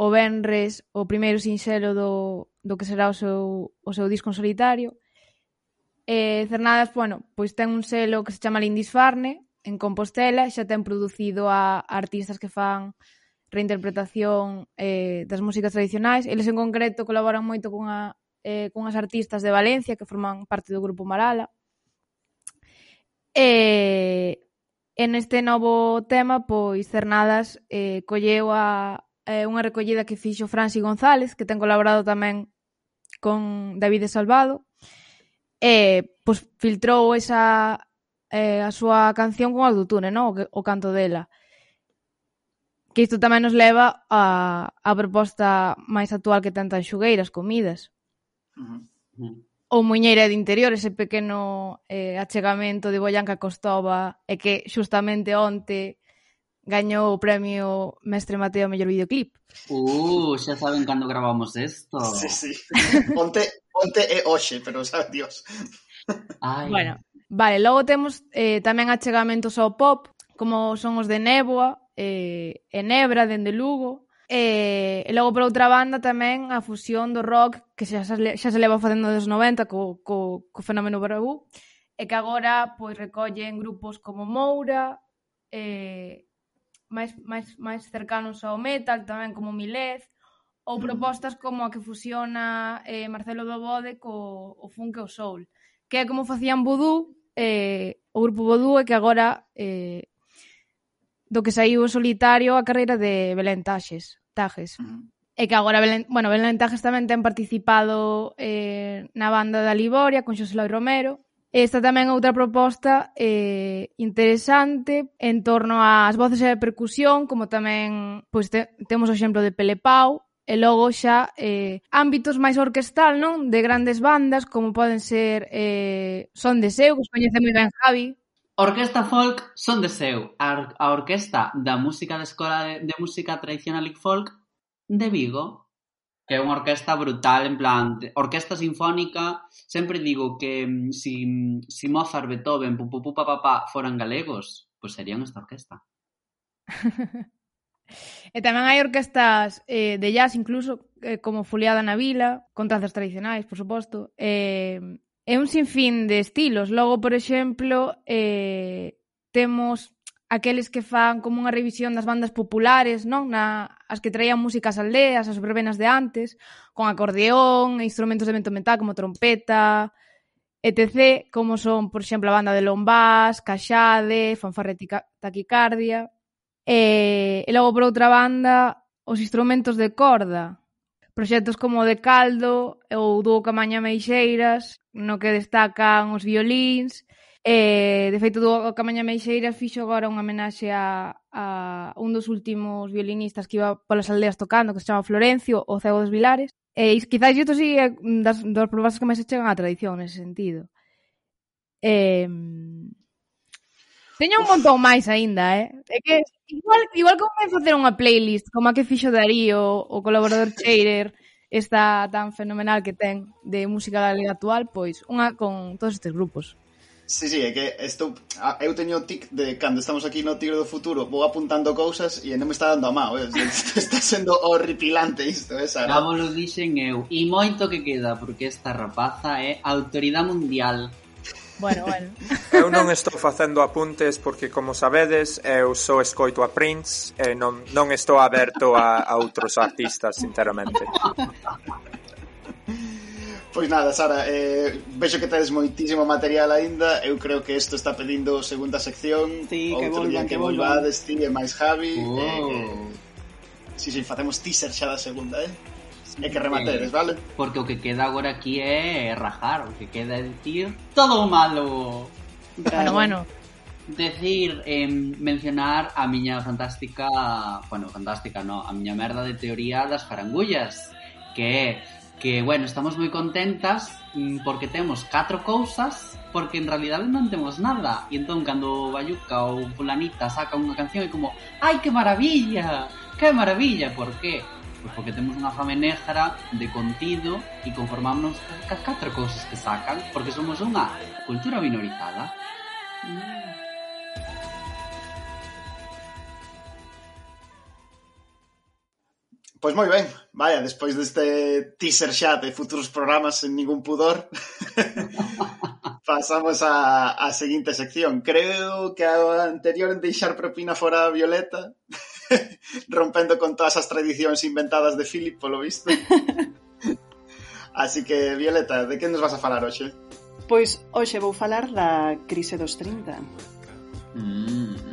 o Benres o primeiro sinxelo do, do que será o seu, o seu disco en solitario. Eh, Cernadas, bueno, pois ten un selo que se chama Lindisfarne, en Compostela, xa ten producido a artistas que fan reinterpretación eh, das músicas tradicionais. Eles en concreto colaboran moito cunha, eh, cunhas artistas de Valencia que forman parte do grupo Marala. E, eh, en este novo tema, pois Cernadas eh, colleu a, eh, unha recollida que fixo Franci González, que ten colaborado tamén con David Salvado, e pois, filtrou esa, eh, a súa canción con autotune, non? O, o canto dela. Que isto tamén nos leva a, a proposta máis actual que tantas xugueiras, comidas. Uh -huh. Ou Muñeira de Interior, ese pequeno eh, achegamento de Boyanca Costova, e que xustamente onte gañou o premio Mestre Mateo mellor videoclip. Uh, xa saben cando gravamos isto. Sí, sí. Onte, onte e hoxe, pero xa, dios. Ai. Bueno, vale, logo temos eh, tamén achegamentos ao pop, como son os de Néboa, eh, e Nebra, dende Lugo, E, e logo por outra banda tamén a fusión do rock que xa, xa se leva facendo dos 90 co, co, co fenómeno Barabú e que agora pois recolle en grupos como Moura eh, máis, máis, máis cercanos ao metal, tamén como Milez, ou mm. propostas como a que fusiona eh, Marcelo Dobode co o funk e o soul, que é como facían Vudú, eh, o grupo Vudú e que agora eh, do que saiu o solitario a carreira de Belén Taxes, Tajes. Uh mm. -huh. E que agora Belén, bueno, Belén Tajes tamén ten participado eh, na banda da Liboria con Xosé Loi Romero Esta tamén é outra proposta eh, interesante en torno ás voces e a percusión, como tamén pois te, temos o exemplo de Pele Pau, e logo xa eh, ámbitos máis orquestal, non? De grandes bandas, como poden ser eh, Son de Seu, que os coñece moi ben Javi, Orquesta Folk son de seu, a orquesta da música da Escola de, de Música Tradicional e Folk de Vigo que é unha orquesta brutal, en plan, orquesta sinfónica, sempre digo que mm, si, mm, si Mozart, Beethoven, pu, pu, pu, pa, pa, pa, foran galegos, pois pues serían esta orquesta. <laughs> e tamén hai orquestas eh, de jazz incluso, eh, como Fuliada na Vila, con trazas tradicionais, por suposto, eh, é un sinfín de estilos. Logo, por exemplo, eh, temos aqueles que fan como unha revisión das bandas populares, non? Na, as que traían músicas aldeas, as verbenas de antes, con acordeón, instrumentos de vento metal como trompeta, etc, como son, por exemplo, a banda de Lombás, Caxade, Fanfarre Taquicardia, e, e logo por outra banda, os instrumentos de corda, proxectos como de Caldo ou Dúo Camaña Meixeiras, no que destacan os violíns, Eh, de feito, do Camaña Meixeiras fixo agora unha homenaxe a, a un dos últimos violinistas que iba polas aldeas tocando, que se chama Florencio, o Cego dos Vilares. E eh, quizás isto sí é das, das probas que máis se chegan á tradición nese sentido. Eh, Teño un montón máis aínda, eh? É que igual, igual como vai facer unha playlist como a que fixo Darío, o colaborador <laughs> Cheirer, esta tan fenomenal que ten de música galega actual, pois unha con todos estes grupos. Sí, sí, é que estou eu teño tic de cando estamos aquí no Tigre do Futuro, vou apuntando cousas e non me está dando a mao, eh, <laughs> está sendo horripilante isto, eh, esa. Vamos, lo dixen eu. E moito que queda, porque esta rapaza é autoridade mundial. Bueno, bueno. <laughs> eu non estou facendo apuntes porque, como sabedes, eu só escoito a Prince e non, non estou aberto a, a outros artistas, sinceramente. <laughs> Pois nada, Sara, eh, vexo que tedes moitísimo material aínda. Eu creo que isto está pedindo segunda sección. Sí, Outro que volvan, día que, que volvades ti e máis Javi oh. eh, uh. Si, si, facemos teaser xa da segunda, eh? É e que remateres, vale? Porque o que queda agora aquí é rajar O que queda é dicir todo o malo Bueno, bueno. Decir, eh, mencionar a miña fantástica Bueno, fantástica, no A miña merda de teoría das farangullas Que é que, bueno, estamos moi contentas mm, porque temos catro cousas porque en realidad non temos nada e entón cando Bayuca ou Fulanita saca unha canción é como ai que maravilla, que maravilla por qué? Pois porque temos unha fame negra de contido e conformámonos cas catro cousas que sacan porque somos unha cultura minorizada mm. Pois moi ben, vaya, despois deste teaser xa de futuros programas sen ningún pudor, <laughs> pasamos a, a seguinte sección. Creo que a anterior en deixar propina fora a Violeta, <laughs> rompendo con todas as tradicións inventadas de Philip, polo visto. <laughs> Así que, Violeta, de que nos vas a falar hoxe? Pois hoxe vou falar da crise dos 30. Mm,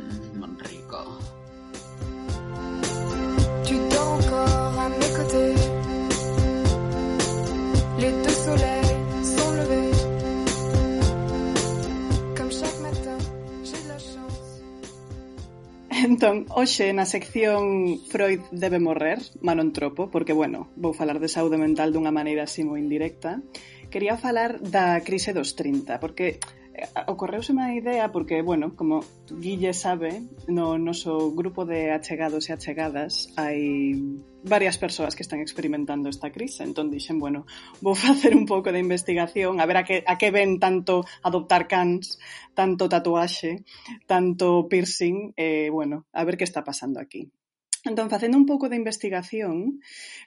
Entón, hoxe na sección Freud debe morrer, Manon Tropo, porque, bueno, vou falar de saúde mental dunha maneira así moi indirecta, quería falar da crise dos 30, porque ocorreuseme a idea porque, bueno, como Guille sabe, no noso grupo de achegados e achegadas hai varias persoas que están experimentando esta crise, entón dixen, bueno, vou <laughs> facer un pouco de investigación, a ver a que, a que ven tanto adoptar cans, tanto tatuaxe, tanto piercing, eh, bueno, a ver que está pasando aquí. Entón, facendo un pouco de investigación,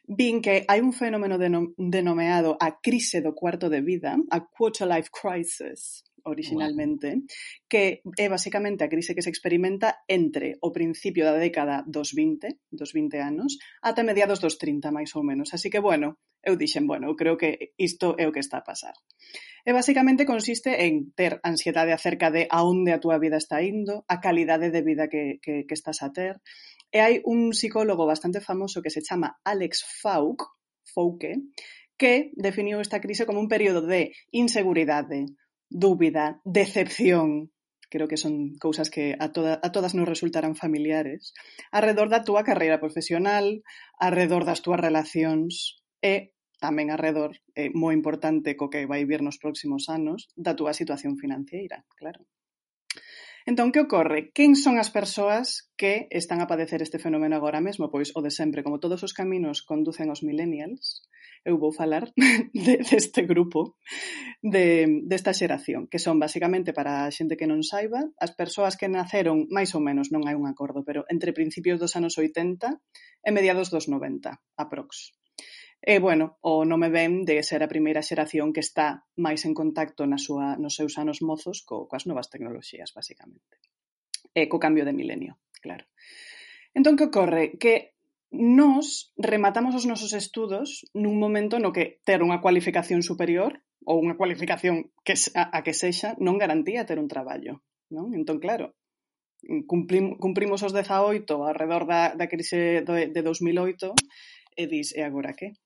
vin que hai un fenómeno denom denomeado a crise do cuarto de vida, a quarter life crisis, originalmente, wow. que é basicamente a crise que se experimenta entre o principio da década dos 20, dos 20 anos, ata mediados dos 30, máis ou menos. Así que, bueno, eu dixen, bueno, eu creo que isto é o que está a pasar. E basicamente consiste en ter ansiedade acerca de aonde a túa vida está indo, a calidade de vida que, que, que estás a ter. E hai un psicólogo bastante famoso que se chama Alex Fauque, Fouque, que definiu esta crise como un período de inseguridade, dúbida, decepción, creo que son cousas que a, toda, a todas nos resultarán familiares, arredor da túa carreira profesional, arredor das túas relacións e tamén arredor, é moi importante co que vai vir nos próximos anos, da túa situación financeira, claro. Entón, que ocorre? Quen son as persoas que están a padecer este fenómeno agora mesmo? Pois o de sempre, como todos os caminos conducen aos millennials, eu vou falar <laughs> de, deste grupo, de, desta xeración, que son basicamente para a xente que non saiba, as persoas que naceron, máis ou menos, non hai un acordo, pero entre principios dos anos 80 e mediados dos 90, aprox. E, bueno, o nome ven de ser a primeira xeración que está máis en contacto na súa, nos seus anos mozos co, coas novas tecnoloxías, basicamente. E co cambio de milenio, claro. Entón, que ocorre? Que nos rematamos os nosos estudos nun momento no que ter unha cualificación superior ou unha cualificación que a, a que sexa non garantía ter un traballo. Non? Entón, claro, cumplim, cumprimos os 18 alrededor da, da crise de, de 2008 e dis, e agora que?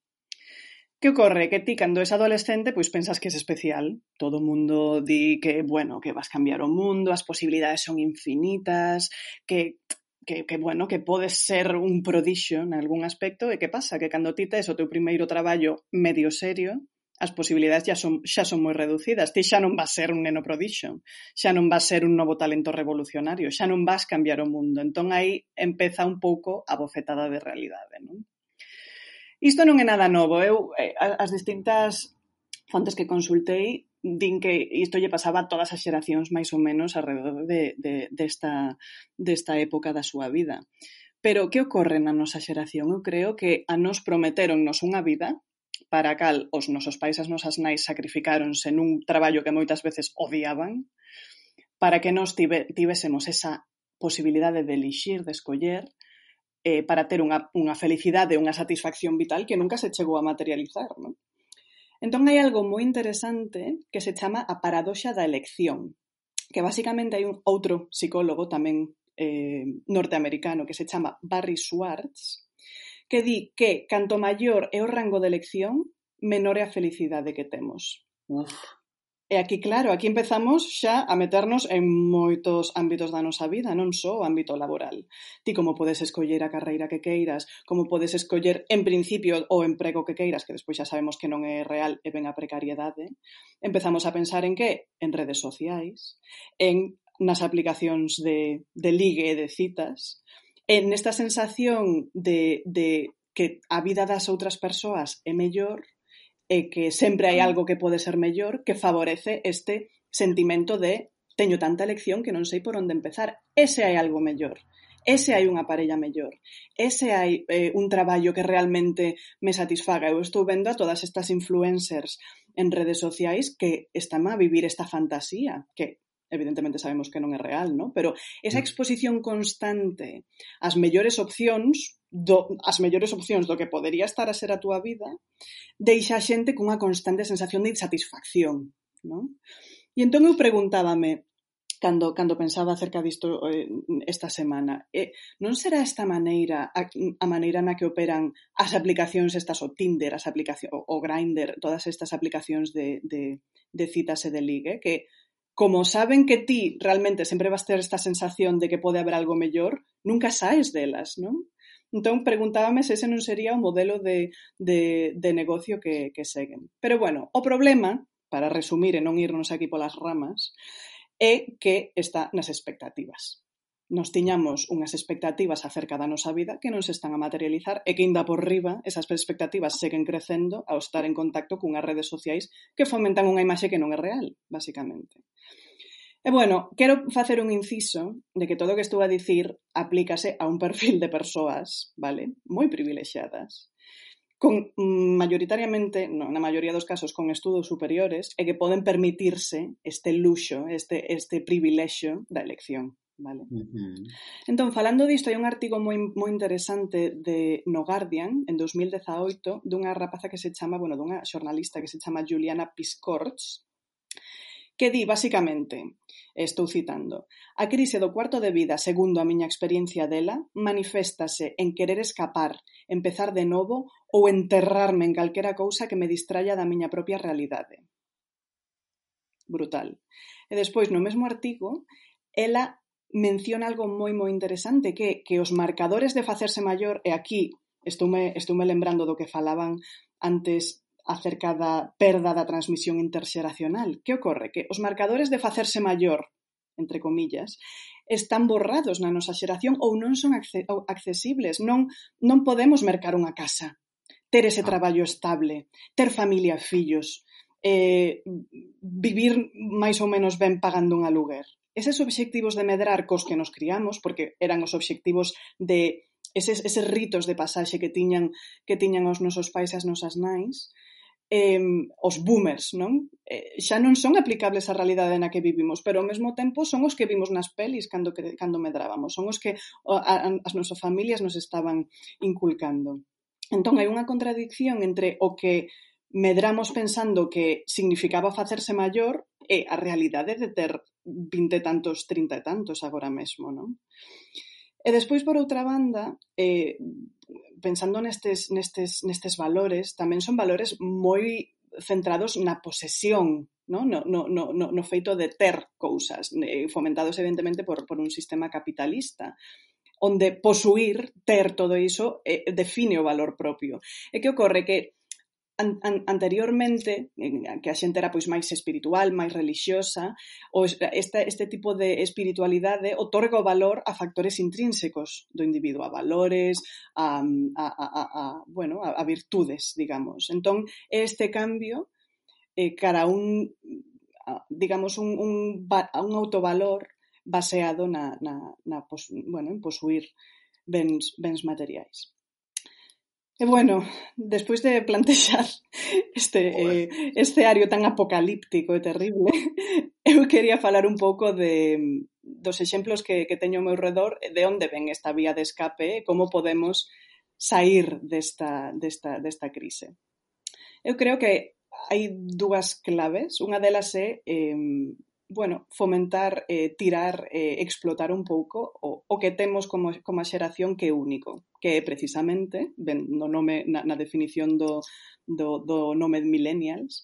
Que ocorre? Que ti cando és adolescente pois pensas que es especial. Todo o mundo di que, bueno, que vas cambiar o mundo, as posibilidades son infinitas, que que, que bueno, que podes ser un prodixio algún aspecto, e que pasa? Que cando ti tes o teu primeiro traballo medio serio, as posibilidades xa son, xa son moi reducidas. Ti xa non vas ser un neno prodixio, xa non vas ser un novo talento revolucionario, xa non vas cambiar o mundo. Entón aí empeza un pouco a bofetada de realidade, non? Isto non é nada novo. Eu, eh, as distintas fontes que consultei din que isto lle pasaba a todas as xeracións máis ou menos alrededor de, de, desta, desta época da súa vida. Pero que ocorre na nosa xeración? Eu creo que a nos prometeronnos unha vida para a cal os nosos pais as nosas nais sacrificáronse nun traballo que moitas veces odiaban para que nos tive, tivésemos esa posibilidade de elixir, de escoller, eh, para ter unha, unha felicidade, unha satisfacción vital que nunca se chegou a materializar. Non? Entón hai algo moi interesante que se chama a paradoxa da elección, que basicamente hai un outro psicólogo tamén eh, norteamericano que se chama Barry Schwartz, que di que canto maior é o rango de elección, menor é a felicidade que temos. Uf. E aquí, claro, aquí empezamos xa a meternos en moitos ámbitos da nosa vida, non só o ámbito laboral. Ti como podes escoller a carreira que queiras, como podes escoller, en principio, o emprego que queiras, que despois xa sabemos que non é real e ven a precariedade, empezamos a pensar en que? En redes sociais, en nas aplicacións de, de ligue e de citas, en esta sensación de, de que a vida das outras persoas é mellor e que sempre hai algo que pode ser mellor que favorece este sentimento de teño tanta elección que non sei por onde empezar. Ese hai algo mellor. Ese hai unha parella mellor. Ese hai eh, un traballo que realmente me satisfaga. Eu estou vendo a todas estas influencers en redes sociais que están a vivir esta fantasía, que evidentemente sabemos que non é real, ¿no? pero esa mm. exposición constante ás mellores opcións do, as mellores opcións do que podería estar a ser a túa vida deixa a xente cunha constante sensación de insatisfacción non? e entón eu preguntábame cando, cando pensaba acerca disto eh, esta semana. eh, non será esta maneira a, a maneira na que operan as aplicacións estas o Tinder, as aplicacións o, o Grindr, todas estas aplicacións de, de, de citas e de ligue que como saben que ti realmente sempre vas ter esta sensación de que pode haber algo mellor, nunca saes delas, non? Entón, preguntábame se ese non sería o modelo de, de, de negocio que, que seguen. Pero bueno, o problema, para resumir e non irnos aquí polas ramas, é que está nas expectativas nos tiñamos unhas expectativas acerca da nosa vida que non se están a materializar e que inda por riba esas expectativas seguen crecendo ao estar en contacto cunhas redes sociais que fomentan unha imaxe que non é real, basicamente. E bueno, quero facer un inciso de que todo o que estou a dicir aplícase a un perfil de persoas, vale? Moi privilexiadas, con mm, mayoritariamente, no, na maioría dos casos, con estudos superiores e que poden permitirse este luxo, este, este privilexio da elección. Vale? Uh -huh. Entón, falando disto, hai un artigo moi, moi interesante de No Guardian, en 2018, dunha rapaza que se chama, bueno, dunha xornalista que se chama Juliana Piscorts, que di, basicamente, estou citando, a crise do cuarto de vida, segundo a miña experiencia dela, maniféstase en querer escapar, empezar de novo ou enterrarme en calquera cousa que me distraia da miña propia realidade. Brutal. E despois, no mesmo artigo, ela menciona algo moi moi interesante que que os marcadores de facerse maior e aquí estoume estoume lembrando do que falaban antes acerca da perda da transmisión interxeracional. Que ocorre? Que os marcadores de facerse maior, entre comillas, están borrados na nosa xeración ou non son accesibles. Non, non podemos mercar unha casa, ter ese ah. traballo estable, ter familia e fillos, eh, vivir máis ou menos ben pagando un aluguer eses obxectivos de medrar cos que nos criamos, porque eran os obxectivos de eses, eses ritos de pasaxe que tiñan que tiñan os nosos pais e as nosas nais, eh, os boomers, non? Eh, xa non son aplicables á realidade na que vivimos, pero ao mesmo tempo son os que vimos nas pelis cando, cando medrábamos, son os que a, a, as nosas familias nos estaban inculcando. Entón, hai unha contradicción entre o que medramos pensando que significaba facerse maior e a realidade de ter vinte tantos, trinta e tantos agora mesmo, non? E despois, por outra banda, eh, pensando nestes, nestes, nestes valores, tamén son valores moi centrados na posesión, no, no, no, no, no feito de ter cousas, eh, fomentados evidentemente por, por un sistema capitalista onde posuir, ter todo iso, eh, define o valor propio. E que ocorre que an, an, anteriormente, que a xente era pois máis espiritual, máis relixiosa, o esta, este tipo de espiritualidade otorga o valor a factores intrínsecos do individuo, a valores, mm, a, a, a, a, bueno, a, a virtudes, digamos. Entón, este cambio eh, cara a un, digamos, un, un, a un autovalor baseado na, na, na pos, bueno, en posuir bens, bens materiais. E bueno, despois de plantexar <laughs> este eh, escenario tan apocalíptico e terrible, <laughs> eu quería falar un pouco de dos exemplos que, que teño ao meu redor de onde ven esta vía de escape e como podemos sair desta, desta, desta crise. Eu creo que hai dúas claves. Unha delas é eh, bueno, fomentar, eh, tirar, eh, explotar un pouco o, o que temos como, como a xeración que é único, que é precisamente, ben, no nome, na, na definición do, do, do nome millennials,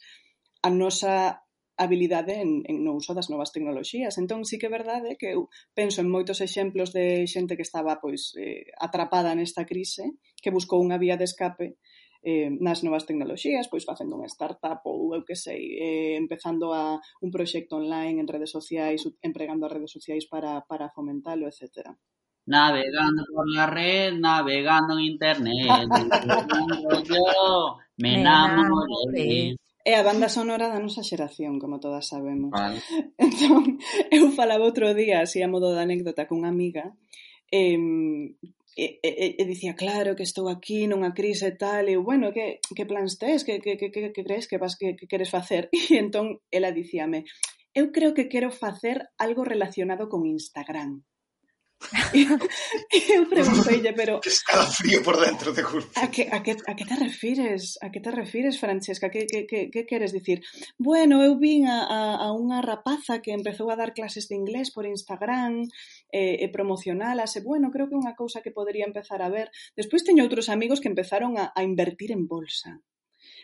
a nosa habilidade en, en no uso das novas tecnoloxías. Entón, sí que é verdade que eu penso en moitos exemplos de xente que estaba pois eh, atrapada nesta crise, que buscou unha vía de escape eh, nas novas tecnoloxías, pois facendo unha startup ou eu que sei, eh, empezando a un proxecto online en redes sociais, empregando as redes sociais para, para fomentalo, etcétera. Navegando por la red, navegando en internet, <laughs> yo me enamoré. É a banda sonora da nosa xeración, como todas sabemos. Vale. <laughs> Entón, eu falaba outro día, así a modo de anécdota, cunha amiga, eh, e, e, e dicía, claro, que estou aquí nunha crise e tal, e eu, bueno, que, que plans tes, que, que, que, que crees que vas que, que queres facer? <laughs> E entón ela dicíame, eu creo que quero facer algo relacionado con Instagram. <laughs> eu pregunteille, pero... <laughs> Que escala frío por dentro, te juro. A que, a, que, a que te refires? A que te refires, Francesca? Que, que, que, que queres dicir? Bueno, eu vin a, a, a unha rapaza que empezou a dar clases de inglés por Instagram e, e promocionalas, e bueno, creo que é unha cousa que podería empezar a ver. Despois teño outros amigos que empezaron a, a invertir en bolsa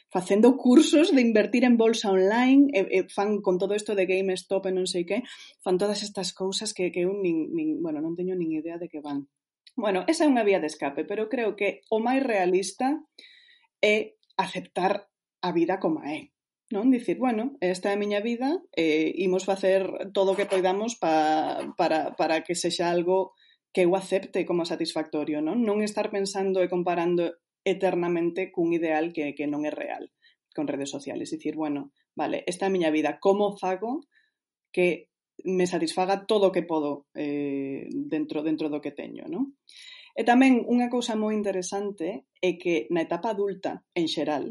facendo cursos de invertir en bolsa online e, e fan con todo isto de GameStop e non sei que, fan todas estas cousas que, que eu nin, nin, bueno, non teño nin idea de que van. Bueno, esa é unha vía de escape, pero creo que o máis realista é aceptar a vida como é non? Dicir, bueno, esta é a miña vida e imos facer todo o que poidamos pa, para, para que sexa algo que eu acepte como satisfactorio, non? Non estar pensando e comparando eternamente cun ideal que, que non é real con redes sociales. Dicir, bueno, vale, esta é a miña vida, como fago que me satisfaga todo o que podo eh, dentro dentro do que teño, non? E tamén unha cousa moi interesante é que na etapa adulta, en xeral,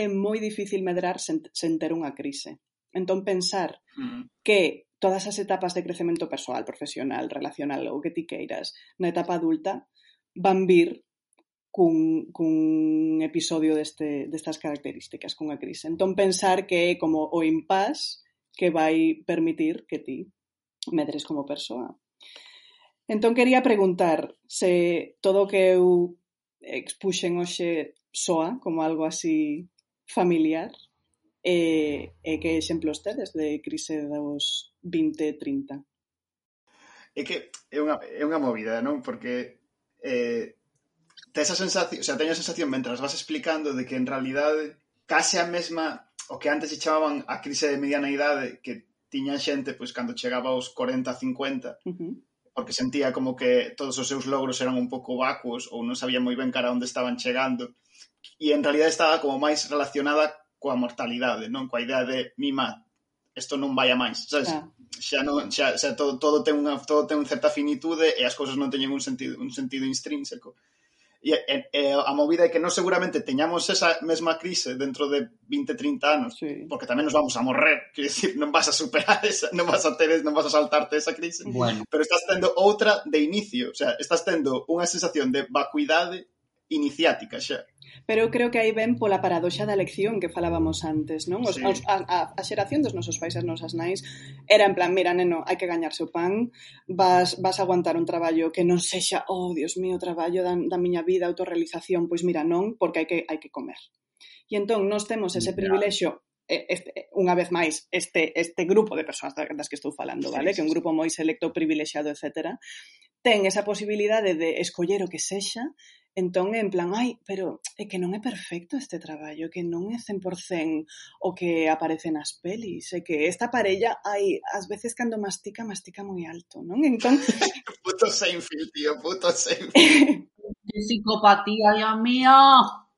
é moi difícil medrar sen, sen ter unha crise. Entón, pensar mm. que todas as etapas de crecemento persoal, profesional, relacional, ou que ti queiras, na etapa adulta, van vir cun, cun episodio deste, destas características, cunha crise. Entón, pensar que é como o impas que vai permitir que ti medres como persoa. Entón, quería preguntar se todo o que eu expuxen hoxe soa como algo así familiar e, e que exemplos tedes de crise dos 20 e 30? É que é unha, é unha movida, non? Porque eh, te esa sensación, o sea, teño a sensación mentras vas explicando de que en realidade case a mesma o que antes se chamaban a crise de mediana idade que tiña xente pois cando chegaba aos 40, 50, uh -huh. porque sentía como que todos os seus logros eran un pouco vacuos ou non sabía moi ben cara onde estaban chegando e en realidade estaba como máis relacionada coa mortalidade, non? Coa idea de mima, isto non vai a máis, sabes? Ah. Xa non, xa, xa todo, todo ten unha todo ten unha certa finitude e as cousas non teñen un sentido, un sentido intrínseco. E, e, e a movida é que non seguramente teñamos esa mesma crise dentro de 20, 30 anos, sí. porque tamén nos vamos a morrer, quer decir, non vas a superar esa, non vas a ter, non vas a saltarte esa crise, bueno. pero estás tendo outra de inicio, o sea, estás tendo unha sensación de vacuidade iniciática xa. Pero eu creo que aí ven pola paradoxa da lección que falábamos antes, non? Os, sí. os, a, a, a xeración dos nosos pais e as nosas nais era en plan, mira, neno, hai que gañarse o pan, vas, vas a aguantar un traballo que non sexa, oh, Dios mío, traballo da, da miña vida, autorrealización, pois mira, non, porque hai que, hai que comer. E entón, nós temos ese privilexio este, unha vez máis este, este grupo de persoas das que estou falando, vale? Sí, sí, sí. Que é un grupo moi selecto, privilexiado, etc. Ten esa posibilidade de escoller o que sexa Entón, en plan, ai, pero é que non é perfecto este traballo, que non é 100% o que aparece nas pelis, é que esta parella, ai, ás veces cando mastica, mastica moi alto, non? Entón... <laughs> puto Seinfeld, tío, puto Seinfeld. <laughs> psicopatía, Dios mío!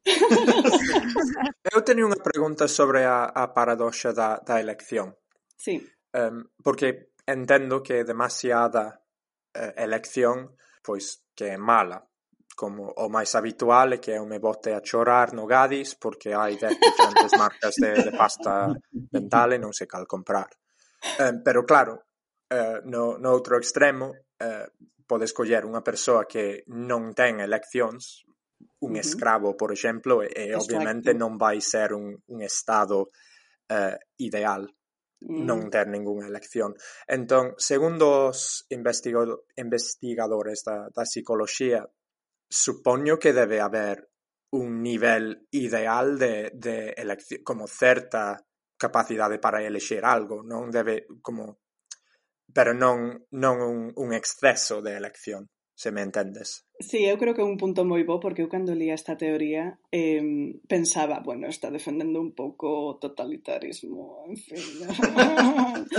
<laughs> Eu teño unha pregunta sobre a, a paradoxa da, da elección. Sí. Um, porque entendo que demasiada uh, elección pois que é mala, como o máis habitual é que eu me bote a chorar no Gadis porque hai diferentes marcas de, de pasta dental e non sei cal comprar. Um, pero claro, eh, no, no outro extremo eh, podes coller unha persoa que non ten eleccións un escravo, por exemplo, e, e obviamente non vai ser un, un estado eh, ideal mm. non ter ningunha elección. Entón, segundo os investigado, investigadores da, da psicoloxía, supoño que debe haber un nivel ideal de, de elección, como certa capacidade para elexer algo, non debe como pero non non un, un exceso de elección se me entendes. Sí, eu creo que é un punto moi bo porque eu cando lía esta teoría eh, pensaba, bueno, está defendendo un pouco o totalitarismo, en fin. <laughs>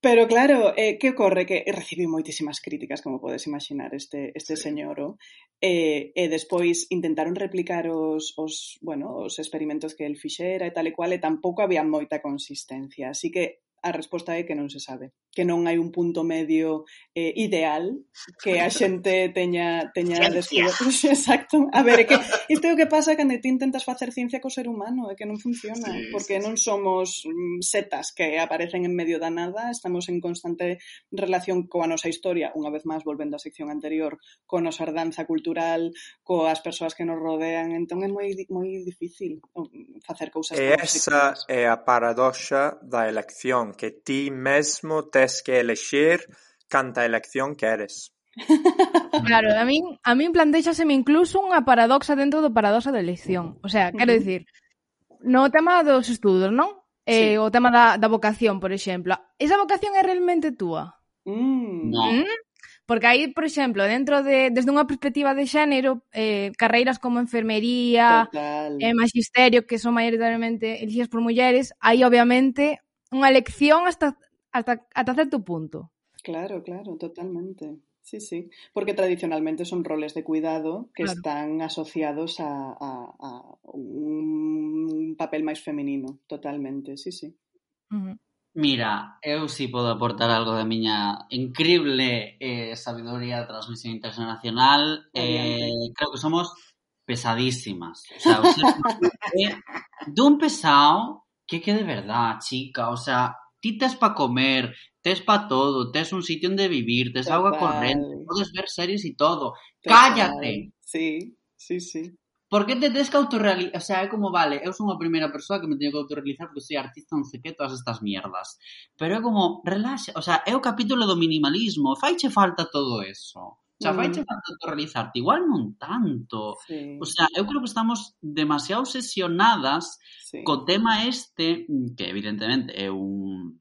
Pero claro, eh, que ocorre? Que recibiu moitísimas críticas, como podes imaginar, este, este sí. señoro. Eh, e despois intentaron replicar os, os, bueno, os experimentos que el fixera e tal e cual, e tampouco había moita consistencia. Así que a resposta é que non se sabe que non hai un punto medio eh, ideal que a xente teña teña descubierto. <laughs> exacto. A ver, é que isto é o que pasa cando ti intentas facer ciencia co ser humano, é que non funciona, sí, porque sí, non somos mm, setas que aparecen en medio da nada, estamos en constante relación coa nosa historia, unha vez máis volvendo á sección anterior, coa nosa herdanza cultural, coas persoas que nos rodean, entón é moi moi difícil um, facer cousas. E esa é a paradoxa da elección que ti mesmo te tes que elexir canta elección queres. <laughs> Claro, a min, a min plantéxaseme incluso unha paradoxa dentro do paradoxa da elección. O sea, quero dicir, no tema dos estudos, non? Eh, sí. O tema da, da vocación, por exemplo. Esa vocación é realmente túa? Mm. No. Mm? Porque aí, por exemplo, dentro de desde unha perspectiva de xénero, eh, carreiras como enfermería, Total. eh, magisterio, que son maioritariamente elixidas por mulleres, aí obviamente unha elección hasta hasta, hasta cierto punto. Claro, claro, totalmente. Sí, sí, porque tradicionalmente son roles de cuidado que claro. están asociados a, a, a, un papel máis feminino, totalmente, sí, sí. Uh -huh. Mira, eu si podo aportar algo da miña increíble eh, sabiduría de transmisión internacional. Eh, creo que somos pesadísimas. O sea, <laughs> eh, o sea dun pesado que que de verdad, chica, o sea, ti tes pa comer, tes pa todo, tes un sitio onde vivir, tes Total. agua corrente, podes ver series e todo. Total. Cállate. Sí, sí, sí. Por que te tes que autorrealizar? O sea, é como, vale, eu son a primeira persoa que me teño que autorrealizar porque soy artista, non sei que, todas estas mierdas. Pero é como, relaxa, o sea, é o capítulo do minimalismo, faiche falta todo eso xa fai mm. che falta autorrealizarte, igual non tanto. Sí. O sea, eu creo que estamos demasiado obsesionadas sí. co tema este, que evidentemente é un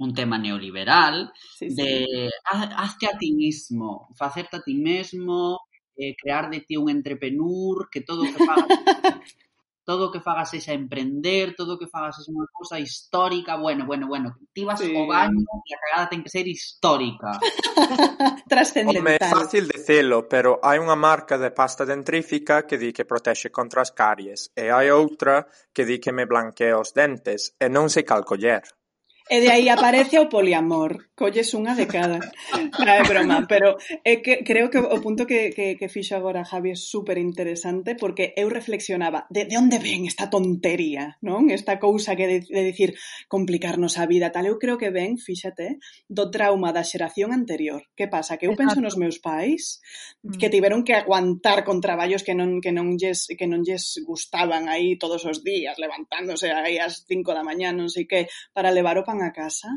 un tema neoliberal sí, sí. de hazte a ti mismo, facerte a ti mesmo, eh, crear de ti un entrepenur, que todo o que pagas <laughs> todo o que fagas sexa emprender, todo o que fagas sexa unha cousa histórica, bueno, bueno, bueno, ti vas sí. o baño e a cagada ten que ser histórica. <laughs> Trascendental. Home, é fácil dicelo, pero hai unha marca de pasta dentrífica que di que protexe contra as caries e hai outra que di que me blanquea os dentes e non sei cal coller. E de aí aparece o poliamor, colles unha de cada. Non é broma, pero é que creo que o punto que, que, que fixo agora Javi é super interesante porque eu reflexionaba de, de onde ven esta tontería, non? Esta cousa que de, de dicir complicarnos a vida tal. Eu creo que ven, fíxate, do trauma da xeración anterior. Que pasa? Que eu penso nos meus pais mm. que tiveron que aguantar con traballos que non, que non, lles, que non lles gustaban aí todos os días, levantándose aí ás 5 da mañá, non sei que, para levar o pan a casa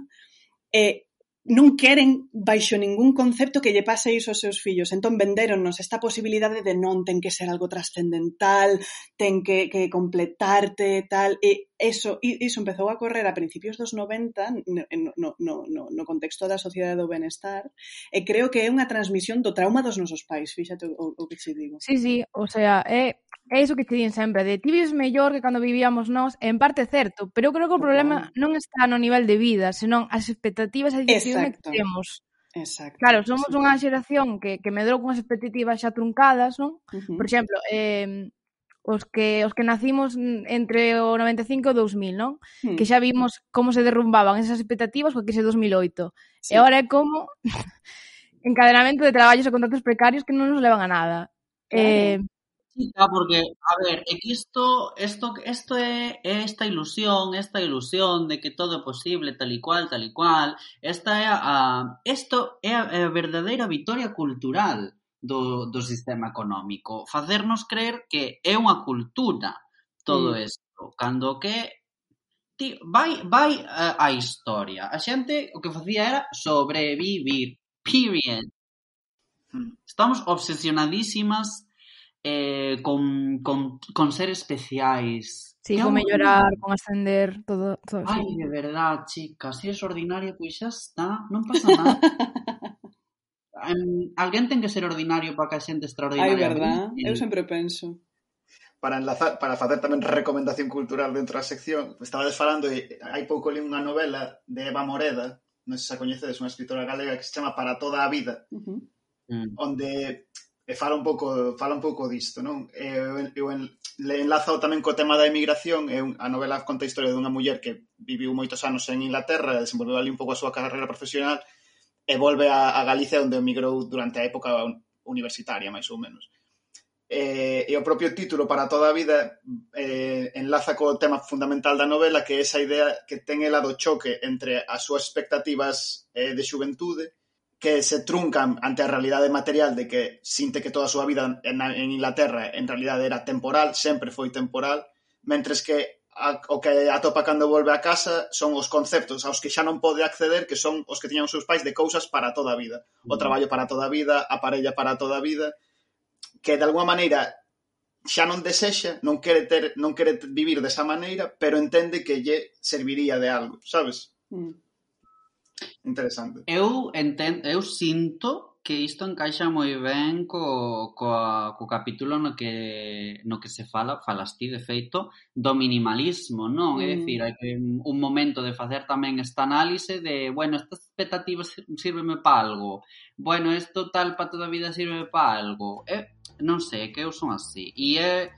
e non queren baixo ningún concepto que lle pase iso aos seus fillos. Entón venderonnos esta posibilidade de non ten que ser algo trascendental, ten que, que completarte e tal, e eso, iso empezou a correr a principios dos 90 no, no, no, no contexto da sociedade do benestar e creo que é unha transmisión do trauma dos nosos pais, fíxate o, o que che digo. Sí, sí, o sea, é eh É iso que te din sempre, de ti vives mellor que cando vivíamos nós, en parte certo, pero eu creo que o problema non está no nivel de vida, senón as expectativas e decisiones que temos. Exacto. Claro, somos sí. unha xeración que, que medrou as expectativas xa truncadas, non? Uh -huh. Por exemplo, eh, os que os que nacimos entre o 95 e o 2000, non? Hmm. Que xa vimos como se derrumbaban esas expectativas coa crise <laughs> de 2008. Sí. E agora é como encadenamento de traballos e contratos precarios que non nos levan a nada. Claro. Eh, Chica, porque, a ver, é que isto, isto, isto é, é esta ilusión, esta ilusión de que todo é posible, tal e cual, tal e cual. Esta é a, isto é a, a verdadeira vitoria cultural do, do sistema económico. Facernos creer que é unha cultura todo mm. isto, cando que ti, vai, vai a, a historia. A xente o que facía era sobrevivir, period. Mm. Estamos obsesionadísimas eh, con, con, con ser especiais. Sí, como mellorar, con ascender, todo, todo Ai, sí. de verdad, chica, si es ordinario, pois pues xa está, non pasa nada. <laughs> um, alguén ten que ser ordinario para que a xente extraordinaria. Ai, verdad, sí. eu sempre penso. Para enlazar, para facer tamén recomendación cultural dentro da sección, estabades falando e hai pouco li unha novela de Eva Moreda, non sei se a coñecedes, unha escritora galega que se chama Para toda a vida, uh -huh. Mm. onde e fala un pouco fala un pouco disto, non? E eu, en, le enlazo tamén co tema da emigración, é un, a novela conta a historia dunha muller que viviu moitos anos en Inglaterra, desenvolveu ali un pouco a súa carreira profesional e volve a, a Galicia onde emigrou durante a época universitaria, máis ou menos. E, e o propio título para toda a vida eh, enlaza co tema fundamental da novela que é esa idea que ten ela do choque entre as súas expectativas eh, de xuventude que se truncan ante a realidade material de que sinte que toda a súa vida en, en Inglaterra en realidade era temporal, sempre foi temporal, mentres que a, o que atopa cando volve a casa son os conceptos aos que xa non pode acceder que son os que tiñan os seus pais de cousas para toda a vida. O traballo para toda a vida, a parella para toda a vida, que de alguma maneira xa non desexa, non quere ter, non quere vivir desa maneira, pero entende que lle serviría de algo, sabes? Mm. Interesante. Eu entendo, eu sinto que isto encaixa moi ben co, co, co capítulo no que, no que se fala, falas ti, de feito, do minimalismo, non? Mm. É dicir, hai que un momento de facer tamén esta análise de, bueno, estas expectativas sírveme para algo, bueno, isto tal para toda a vida sirve para algo. eh, non sei, que eu son así. E é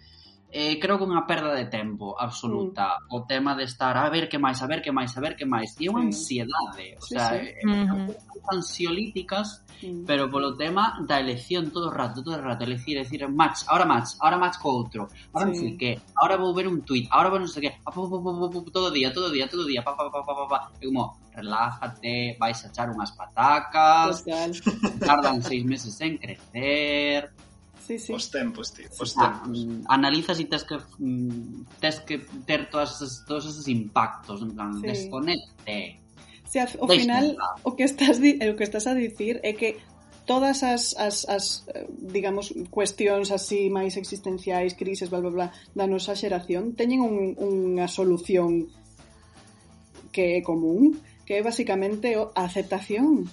eh, creo que unha perda de tempo absoluta mm. o tema de estar a ver que máis, a ver que máis, a ver que máis. E é unha sí. ansiedade, o sí, sea, sí. Eh, ansiolíticas, mm. pero polo tema da elección todo o rato, todo o rato, elegir, decir, match, ahora match, ahora match co outro, ahora sí. que, ahora vou ver un tweet, ahora vou non sei que, a, pu, pu, pu, todo día, todo día, todo día, pa, pa, pa, pa, pa, pa. E como, relájate, vais a echar unhas patacas, Total. tardan seis meses en crecer, sí, sí. Os tempos, tío, os ah, tempos. Mm, analizas e tes que mm, tes que ter todas esas, todos esos impactos, en plan, sí. desconecte. Se sí, ao final o que estás o que estás a dicir é que todas as, as, as eh, digamos, cuestións así máis existenciais, crises, bla, bla, bla, da nosa xeración, teñen un, unha solución que é común, que é basicamente a aceptación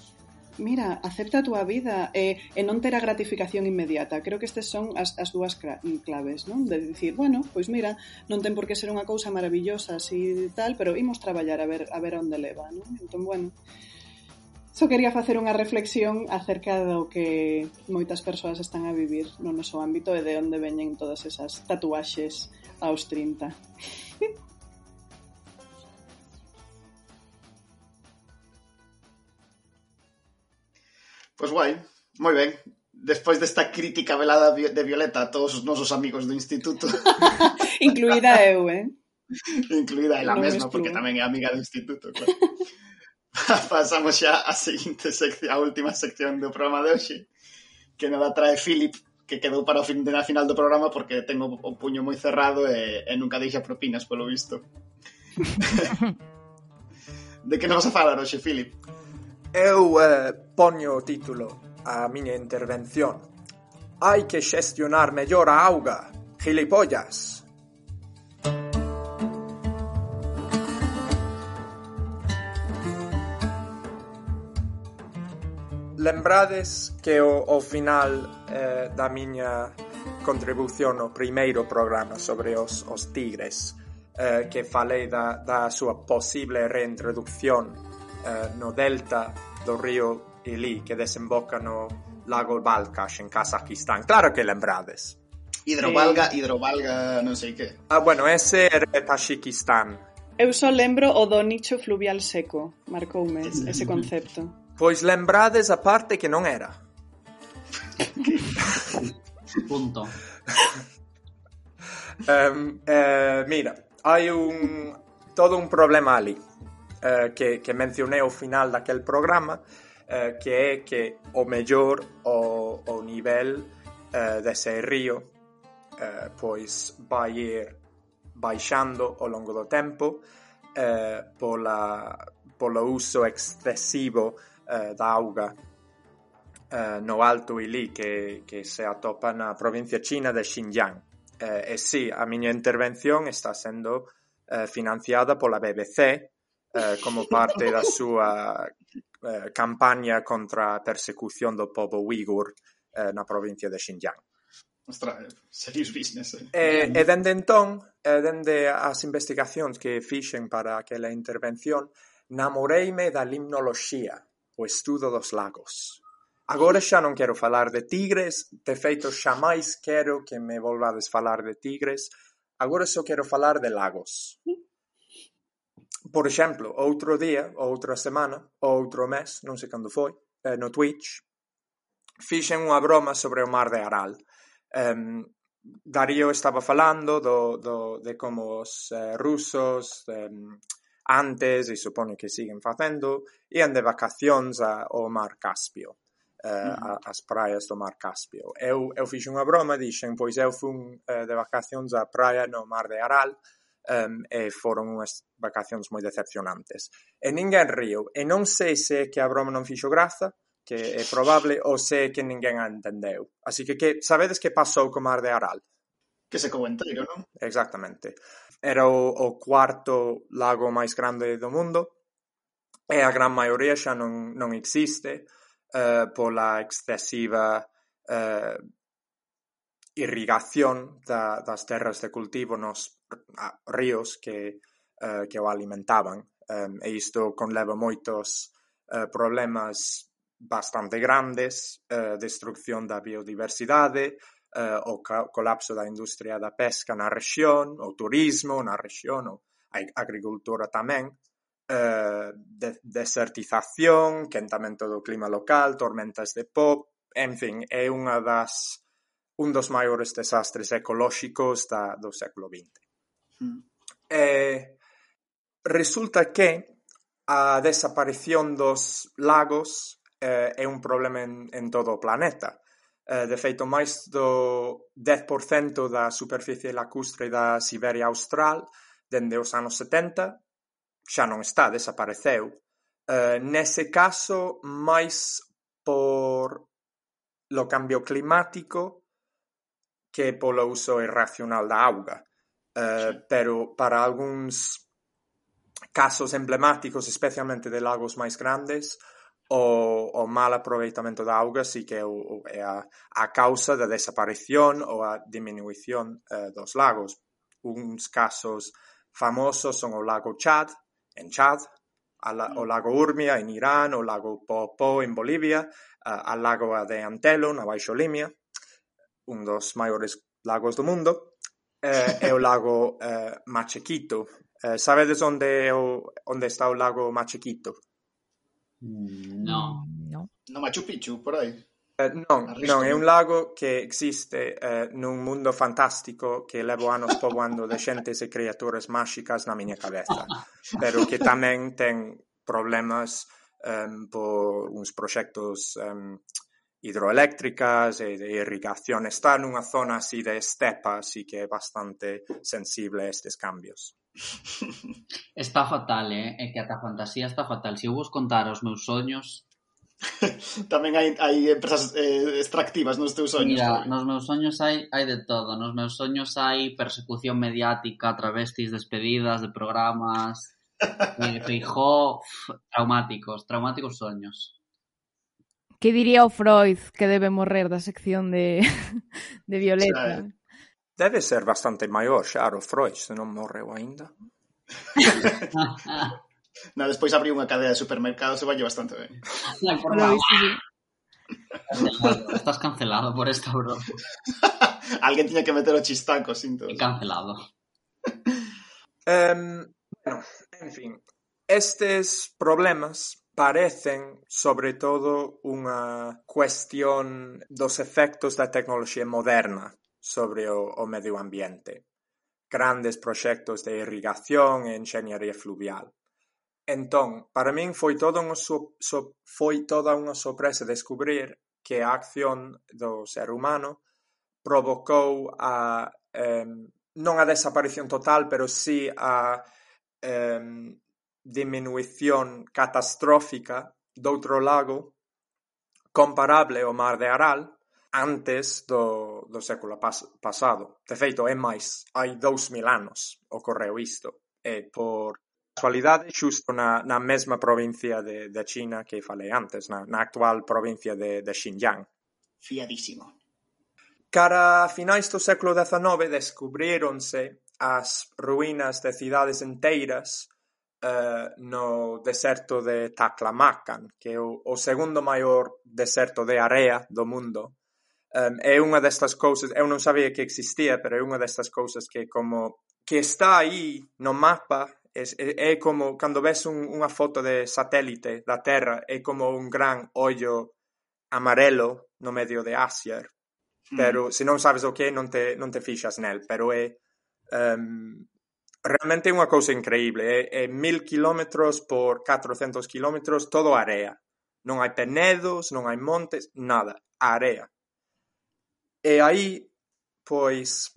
mira, acepta a túa vida e, e non ter a gratificación inmediata. Creo que estes son as, as dúas claves, non? De dicir, bueno, pois mira, non ten por que ser unha cousa maravillosa así tal, pero imos traballar a ver a ver onde leva, non? Entón, bueno, Só quería facer unha reflexión acerca do que moitas persoas están a vivir no noso ámbito e de onde veñen todas esas tatuaxes aos 30. <laughs> Pois guai, moi ben. Despois desta crítica velada de Violeta a todos os nosos amigos do instituto. <laughs> Incluída eu, eh? Incluída ela no mesma, porque tamén é amiga do instituto, claro. <laughs> Pasamos xa á seguinte sección, a última sección do programa de hoxe, que nos la trae Philip, que quedou para o fin de na final do programa porque tengo o puño moi cerrado e, e nunca deixa propinas, polo visto. <laughs> de que nos vas a falar hoxe, Philip? Eu eh, poño o título á miña intervención. Hai que xestionar mellor a auga, gilipollas. Lembrades que o, o final eh, da miña contribución ao primeiro programa sobre os, os tigres eh, que falei da, da súa posible reintroducción eh, no delta do río Ili que desemboca no lago Balkash en Kazajistán. Claro que lembrades. Hidrovalga, hidrovalga, non sei que. Ah, bueno, ese é Taxikistán. Eu só lembro o do nicho fluvial seco, marcoume ese concepto. Pois lembrades a parte que non era. <laughs> Punto. um, eh, mira, hai un todo un problema ali eh, que, que mencionei ao final daquel programa eh, que é que o mellor o, o nivel eh, dese río eh, pois vai ir baixando ao longo do tempo eh, pola, polo uso excesivo eh, da auga eh, no Alto Ili que, que se atopa na provincia china de Xinjiang. Eh, e si, sí, a miña intervención está sendo eh, financiada pola BBC eh, como parte da súa eh, campaña contra a persecución do povo uigur eh, na provincia de Xinjiang. Ostra, eh, serious business. Eh? E, e dende entón, e dende as investigacións que fixen para aquela intervención, namoreime da limnoloxía, o estudo dos lagos. Agora xa non quero falar de tigres, de feito xa máis quero que me volvades falar de tigres, agora só quero falar de lagos. Por exemplo, outro día, outra semana, ou outro mes, non sei cando foi, eh, no Twitch, fixen unha broma sobre o mar de Aral. Um, Darío estaba falando do, do, de como os eh, rusos eh, antes, e supone que siguen facendo, ian de vacacións ao mar Caspio, Uh mm. as praias do mar Caspio. Eu, eu fixe unha broma, dixen, pois eu fun uh, de vacacións á praia no mar de Aral, um, e foron unhas vacacións moi decepcionantes. E ninguén riu, e non sei se é que a broma non fixo graza, que é probable, ou se é que ninguén a entendeu. Así que, que sabedes que pasou co Mar de Aral? Que se enteiro, non? Exactamente. Era o, o cuarto lago máis grande do mundo, e a gran maioría xa non, non existe eh, pola excesiva eh, irrigación da, das terras de cultivo nos ríos que, uh, que o alimentaban um, e isto conleva moitos uh, problemas bastante grandes, uh, destrucción da biodiversidade, uh, o colapso da industria da pesca na rexión, o turismo na rexión, a agricultura tamén, uh, de desertización, quentamento do clima local, tormentas de pop, en fin, é unha das un dos maiores desastres ecolóxicos da, do século XX. Mm. Eh resulta que a desaparición dos lagos eh, é un problema en, en todo o planeta. Eh, de feito, máis do 10% da superficie lacustre da Siberia Austral dende os anos 70 xa non está, desapareceu. Eh, nese caso, máis por lo cambio climático que polo uso irracional da auga eh, pero para algúns casos emblemáticos, especialmente de lagos máis grandes, o, o mal aproveitamento da auga sí que é, o, é a, a causa da desaparición ou a diminuición eh, dos lagos. Uns casos famosos son o lago Chad, en Chad, la, o mm. lago Urmia en Irán, o lago Popo en Bolivia, a, a lago de Antelo, na Baixo Limia, un dos maiores lagos do mundo eh, é o lago eh, Machequito. Eh, sabedes onde é o, onde está o lago Machequito? Mm, no. No, no Machu Picchu, por aí. Eh, non, non, é un lago que existe eh, nun mundo fantástico que levo anos poboando de xentes e criaturas máxicas na miña cabeza, <laughs> pero que tamén ten problemas ehm, um, por uns proxectos um, hidroeléctricas e de irrigación. Está nunha zona así de estepa, así que é bastante sensible a estes cambios. <laughs> Está fatal, eh? É que ata a fantasía está fatal. Se eu vos contar os meus soños, <laughs> tamén hai, hai empresas eh, extractivas nos teus soños. Mira, tamén. nos meus soños hai, hai de todo. Nos meus soños hai persecución mediática, travestis, despedidas de programas, <laughs> eh, feijó, traumáticos, traumáticos soños. Que diría o Freud que debe morrer da sección de, <laughs> de Violeta? Xa, debe ser bastante maior xa o Freud, se non morreu aínda. <laughs> Na, despois abriu unha cadea de supermercados e valle bastante ben. Estás cancelado por esta broma. <laughs> Alguén tiña que meter o chistaco, sinto. E cancelado. Um, bueno, en fin, estes problemas parecen sobre todo unha cuestión dos efectos da tecnoloxía moderna sobre o, o medio ambiente. Grandes proxectos de irrigación e enxeñería fluvial. Entón, para min foi todo unha so, so, foi toda unha sorpresa descubrir que a acción do ser humano provocou a eh, non a desaparición total, pero sí a eh, diminución catastrófica doutro lago comparable ao mar de Aral antes do, do século pas, pasado. De feito, é máis, hai dous mil anos ocorreu isto. E por casualidade, xusto na, na mesma provincia de, de China que falei antes, na, na actual provincia de, de Xinjiang. Fiadísimo. Cara a finais do século XIX descubríronse as ruínas de cidades enteiras eh, no deserto de Taklamakan, que é o, o segundo maior deserto de area do mundo. Um, é unha destas cousas, eu non sabía que existía, pero é unha destas cousas que como que está aí no mapa, é, é, é como cando ves un, unha foto de satélite da Terra, é como un gran ollo amarelo no medio de Asia, hmm. pero mm. se non sabes o que non te, non te fixas nel, pero é um, Realmente é unha cousa increíble, é, é mil kilómetros por 400 kilómetros, todo area. Non hai penedos, non hai montes, nada, area. E aí, pois,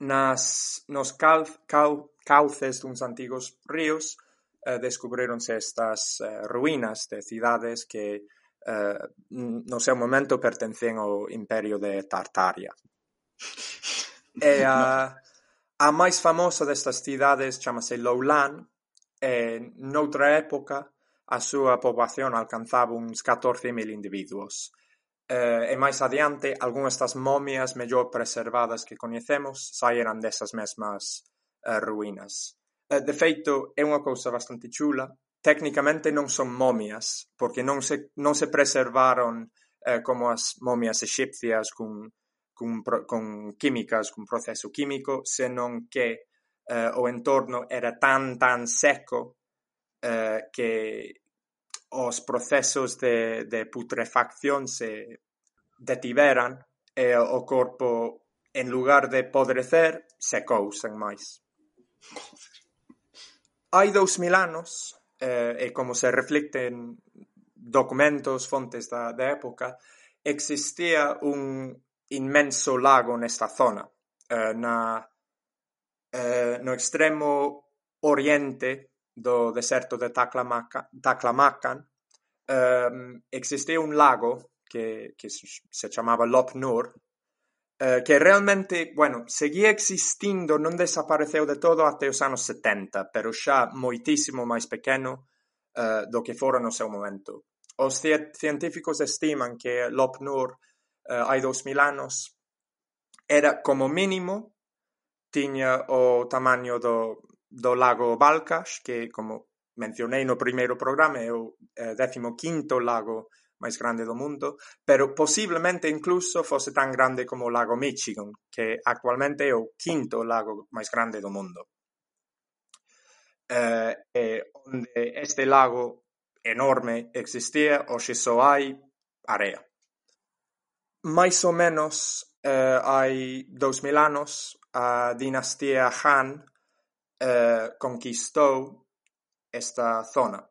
nas, nos cal, cal, cauces duns antigos ríos eh, descubríronse estas eh, ruínas de cidades que eh, no seu momento pertencen ao imperio de Tartaria. <laughs> E a... A máis famosa destas cidades chamase Loulan, e noutra época a súa poboación alcanzaba uns catorce mil individuos. E máis adiante algunhas das momias mellor preservadas que coñecemos saíran desas mesmas eh, ruínas. Eh, de feito, é unha cousa bastante chula. Tecnicamente non son momias, porque non se non se preservaron eh, como as momias exipcias cun cun, con químicas, cun proceso químico, senón que eh, o entorno era tan tan seco eh, que os procesos de, de putrefacción se detiveran e o corpo en lugar de podrecer secou sen máis. Hai dous mil anos, eh, e como se reflicten documentos, fontes da, da época, existía un inmenso lago nesta zona. Eh, na, eh, no extremo oriente do deserto de Taklamakan, Taklamakan eh, existe un lago que, que se chamaba Lop Nur, eh, que realmente, bueno, seguía existindo, non desapareceu de todo até os anos 70, pero xa moitísimo máis pequeno eh, do que fora no seu momento. Os científicos estiman que Lop Nur eh, hai dous mil anos era como mínimo tiña o tamaño do, do lago Balcas, que como mencionei no primeiro programa é o eh, 15º lago máis grande do mundo, pero posiblemente incluso fose tan grande como o lago Michigan, que actualmente é o quinto lago máis grande do mundo. Eh, eh, onde este lago enorme existía, hoxe só hai area máis ou menos eh, hai dous mil anos a dinastía Han eh, conquistou esta zona.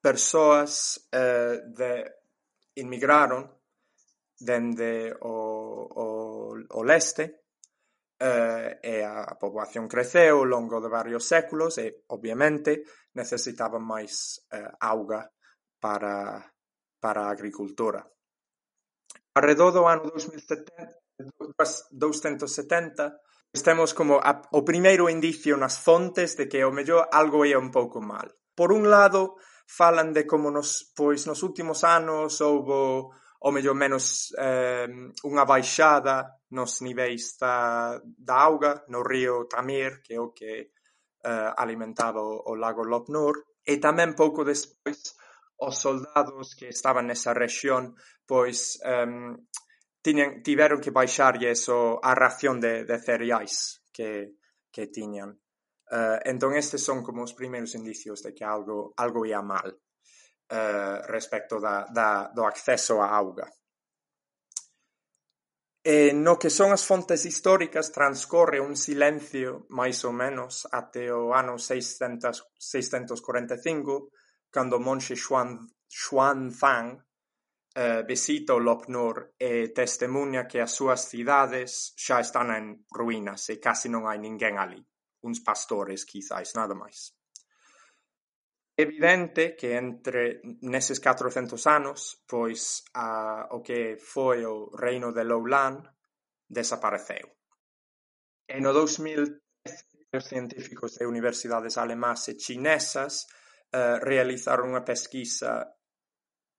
Persoas eh, de inmigraron dende o, o, o leste eh, e a poboación creceu ao longo de varios séculos e, obviamente, necesitaban máis eh, auga para, para a agricultura arredor do ano 2070, 270 estemos como a, o primeiro indicio nas fontes de que o mellor algo ia un pouco mal. Por un lado, falan de como nos, pois nos últimos anos houbo ou mellor menos eh, unha baixada nos niveis da, da auga no río Tamir, que é o que eh, alimentaba o, o lago Lopnur. e tamén pouco despois os soldados que estaban nesa rexión pois um, tiñan, tiveron que baixarlles o, a ración de, de cereais que, que tiñan. Uh, entón estes son como os primeiros indicios de que algo, algo ia mal uh, respecto da, da, do acceso á auga. E no que son as fontes históricas transcorre un silencio, máis ou menos, até o ano 600, 645, Cando o monxe Xuanzang eh, visita o Lopnor e testemunha que as súas cidades xa están en ruínas e case non hai ninguén ali. uns pastores quizais, nada máis. É evidente que entre neses catrocentos anos, pois a o que foi o reino de Loulan desapareceu. E no 2013, os científicos de universidades alemás e chinesas eh, realizar unha pesquisa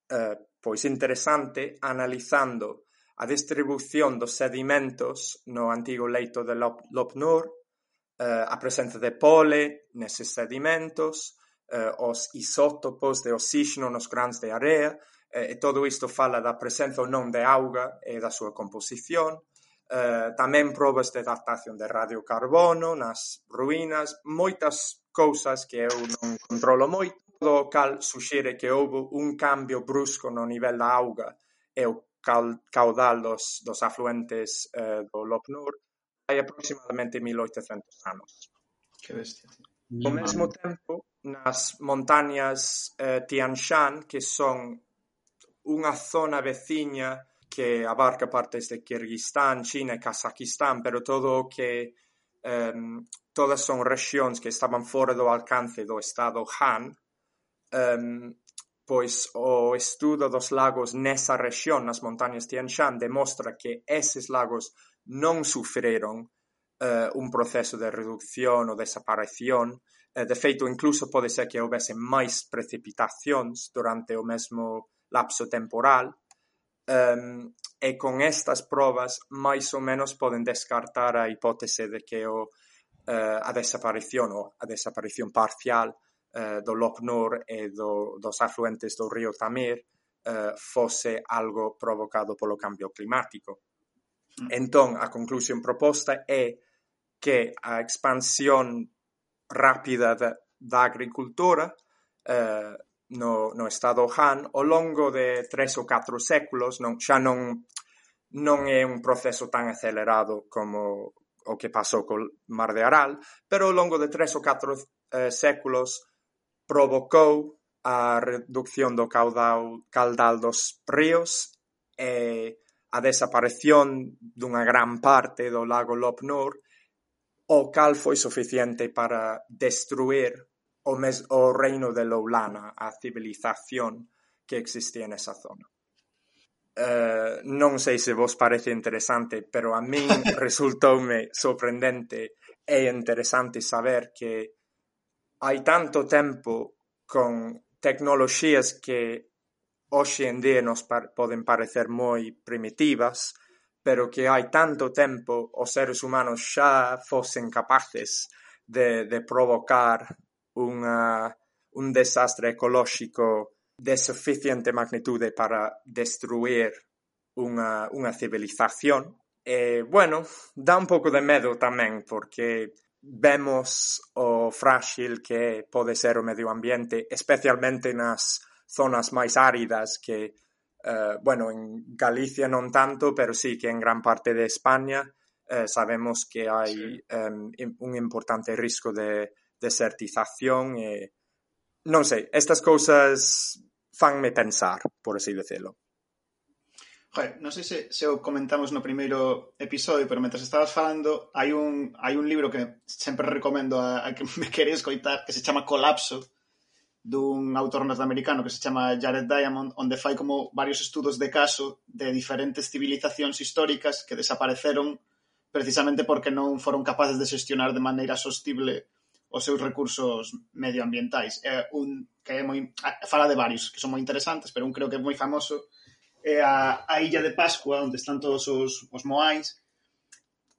eh, pois interesante analizando a distribución dos sedimentos no antigo leito de Lop Lopnor, eh, a presenza de pole neses sedimentos, eh, os isótopos de oxígeno nos grans de area, eh, e todo isto fala da presenza ou non de auga e da súa composición, eh, tamén probas de datación de radiocarbono nas ruínas, moitas cousas que eu non controlo moito, do cal suxire que houve un cambio brusco no nivel da auga e o caudal dos, dos afluentes eh, do Lopnur hai aproximadamente 1800 anos. Que bestia. Ao mesmo tempo, nas montañas eh, Tian Shan, que son unha zona veciña que abarca partes de Kirguistán, China, Kazajistán, pero todo que um, ehm, todas son rexións que estaban fora do alcance do estado Han, um, pois o estudo dos lagos nesa rexión, nas montañas Tian Shan, demostra que eses lagos non sufriron uh, eh, un proceso de reducción ou desaparición. Uh, de feito, incluso pode ser que houvese máis precipitacións durante o mesmo lapso temporal, um, e con estas probas máis ou menos poden descartar a hipótese de que o, uh, a desaparición ou a desaparición parcial uh, do Lopnor e do, dos afluentes do río Tamir uh, fose algo provocado polo cambio climático. Mm. Entón, a conclusión proposta é que a expansión rápida da, da agricultura eh, no, no estado Han ao longo de tres ou catro séculos non, xa non, non é un proceso tan acelerado como o que pasou col Mar de Aral, pero ao longo de tres ou catro eh, séculos provocou a reducción do caudal, caudal dos ríos e a desaparición dunha gran parte do lago Lop Nur, o cal foi suficiente para destruir o mes, o reino de Loulana, a civilización que existía nesa zona. Uh, non sei se vos parece interesante, pero a min <laughs> resultoume sorprendente e interesante saber que hai tanto tempo con tecnoloxías que hoxe en día nos par poden parecer moi primitivas, pero que hai tanto tempo os seres humanos xa fosen capaces de, de provocar unha, un desastre ecolóxico de suficiente magnitude para destruir unha, unha civilización. E, bueno, dá un pouco de medo tamén, porque vemos o frágil que pode ser o medio ambiente, especialmente nas zonas máis áridas que, eh, bueno, en Galicia non tanto, pero sí que en gran parte de España eh, sabemos que hai sí. um, un importante risco de desertización e... Non sei, estas cousas fanme pensar, por así decirlo. Joder, non sei se, se o comentamos no primeiro episodio, pero mentre estabas falando, hai un, hai un libro que sempre recomendo a, a que me queres coitar, que se chama Colapso, dun autor norteamericano que se chama Jared Diamond, onde fai como varios estudos de caso de diferentes civilizacións históricas que desapareceron precisamente porque non foron capaces de xestionar de maneira sostible os seus recursos medioambientais. É un que é moi fala de varios que son moi interesantes, pero un creo que é moi famoso é a, a Illa de Pascua, onde están todos os, os moais,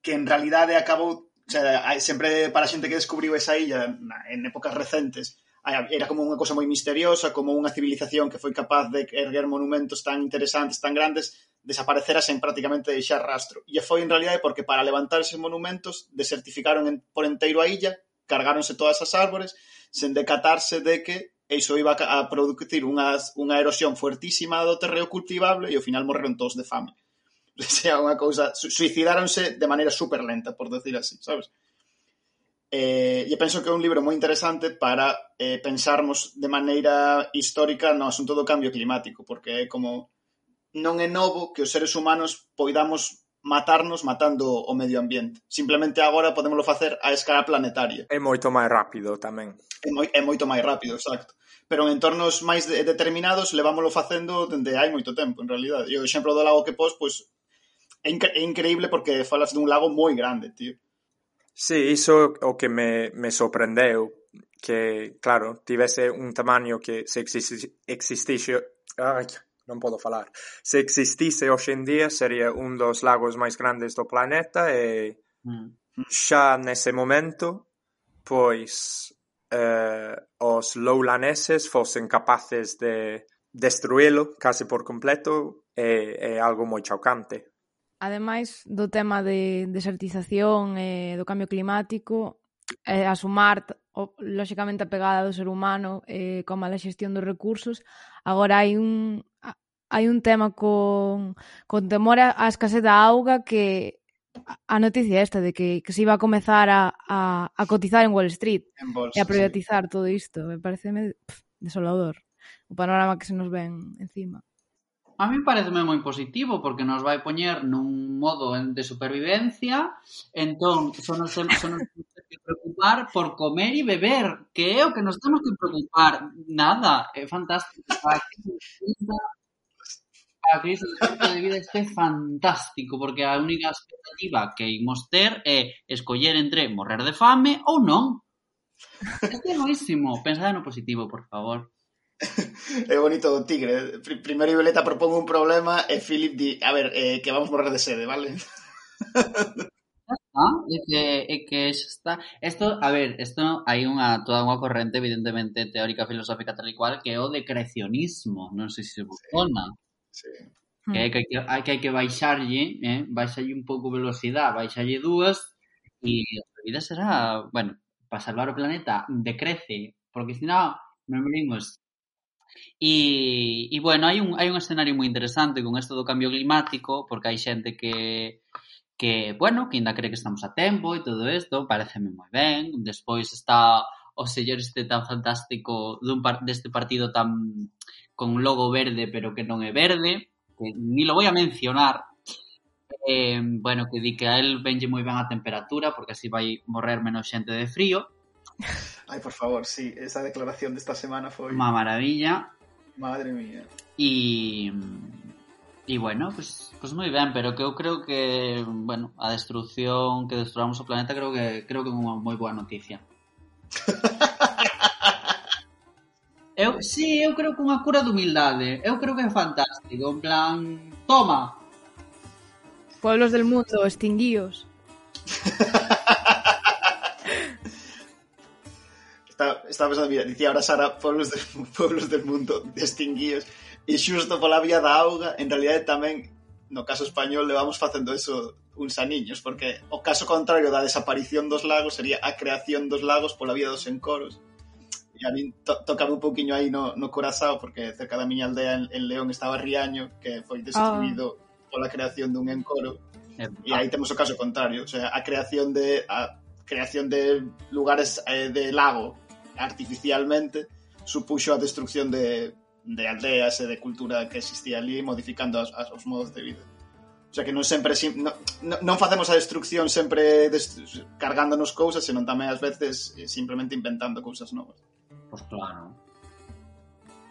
que en realidade acabou o sea, sempre para a xente que descubriu esa illa en épocas recentes era como unha cosa moi misteriosa, como unha civilización que foi capaz de erguer monumentos tan interesantes, tan grandes, desaparecera sen prácticamente deixar rastro. E foi en realidade porque para levantar esos monumentos desertificaron en, por enteiro a illa cargáronse todas as árbores sen decatarse de que iso iba a producir unha, unha erosión fuertísima do terreo cultivable e ao final morreron todos de fame. <laughs> O sea, unha cousa, suicidáronse de maneira super lenta, por decir así, sabes? Eh, e penso que é un libro moi interesante para eh, pensarmos de maneira histórica no asunto do cambio climático, porque é como non é novo que os seres humanos poidamos matarnos matando o medio ambiente. Simplemente agora podemoslo facer a escala planetaria. É moito máis rápido tamén. É, moi, é moito máis rápido, exacto. Pero en entornos máis de, determinados levámoslo facendo dende hai moito tempo, en realidad. E o exemplo do lago que pos, pois, é, incre é increíble porque falas dun lago moi grande, tío. Sí, iso o que me, me sorprendeu, que, claro, tivese un tamaño que se existise, existise, ay, non podo falar. Se existise hoxe en día sería un dos lagos máis grandes do planeta e mm. xa nese momento pois eh, os loulaneses fosen capaces de destruílo case por completo e é algo moi chocante. Ademais do tema de desertización e do cambio climático, eh, a sumar o, lóxicamente a pegada do ser humano eh, como a xestión dos recursos, agora hai un hai un tema con, con temor á a escasez da auga que a noticia esta de que, que se iba a comezar a, a, a cotizar en Wall Street en bolsa, e a privatizar sí. todo isto. Me parece me, desolador o panorama que se nos ven encima. A mí pareceme moi positivo porque nos vai poñer nun modo de supervivencia entón só nos, só nos temos que preocupar por comer e beber que é o que nos temos que preocupar nada, é fantástico a crise de vida este fantástico porque a única expectativa que imos ter é escoller entre morrer de fame ou non. Este é boísimo. Pensade no positivo, por favor. é bonito do tigre. Primeiro Violeta propón un problema e Philip di, a ver, eh, que vamos morrer de sede, vale? Ah, é que, é que está. Esto, a ver, isto hai unha toda unha corrente evidentemente teórica filosófica tal e cual que é o decrecionismo, non sei se se vos sona. Sí. Hmm. Que hai que, hai que, hai que baixarlle, eh? baixarlle un pouco velocidade, baixarlle dúas e a vida será, bueno, para salvar o planeta decrece, porque senón non vivimos E, e bueno, hai un, hai un escenario moi interesante con isto do cambio climático, porque hai xente que, que bueno, que ainda cree que estamos a tempo e todo isto, pareceme moi ben. Despois está o señor este tan fantástico dun par, deste partido tan con logo verde pero que non é verde, que ni lo voy a mencionar. Eh, bueno, que di que a él venlle moi ben a temperatura porque así vai morrer menos xente de frío. Ai, por favor, sí, esa declaración desta semana foi... Unha maravilla. Madre mía. E... E bueno, pues, pues moi ben, pero que eu creo que, bueno, a destrucción que destruamos o planeta creo que creo que é unha moi boa noticia. <laughs> Eu, sí, eu creo que unha cura de humildade. Eu creo que é fantástico. En plan, toma. Pueblos del mundo, extinguíos. estaba, estaba pensando, mira, dicía ahora Sara, pueblos, de, <laughs> pueblos del mundo extinguíos, e xusto pola vía da auga, en realidade tamén, no caso español, le vamos facendo eso uns aniños, porque o caso contrario da desaparición dos lagos sería a creación dos lagos pola vía dos encoros e a min to tocaba un pouquiño aí no, no corazao porque cerca da miña aldea en, en León estaba Riaño que foi destruído oh. pola creación dun encoro e, e aí temos o caso contrario o sea, a creación de a creación de lugares eh, de lago artificialmente supuxo a destrucción de, de aldeas e de cultura que existía ali modificando as, as, os modos de vida O sea que non sempre no, non facemos a destrucción sempre des, cargándonos cousas, senón tamén ás veces eh, simplemente inventando cousas novas. Pois claro.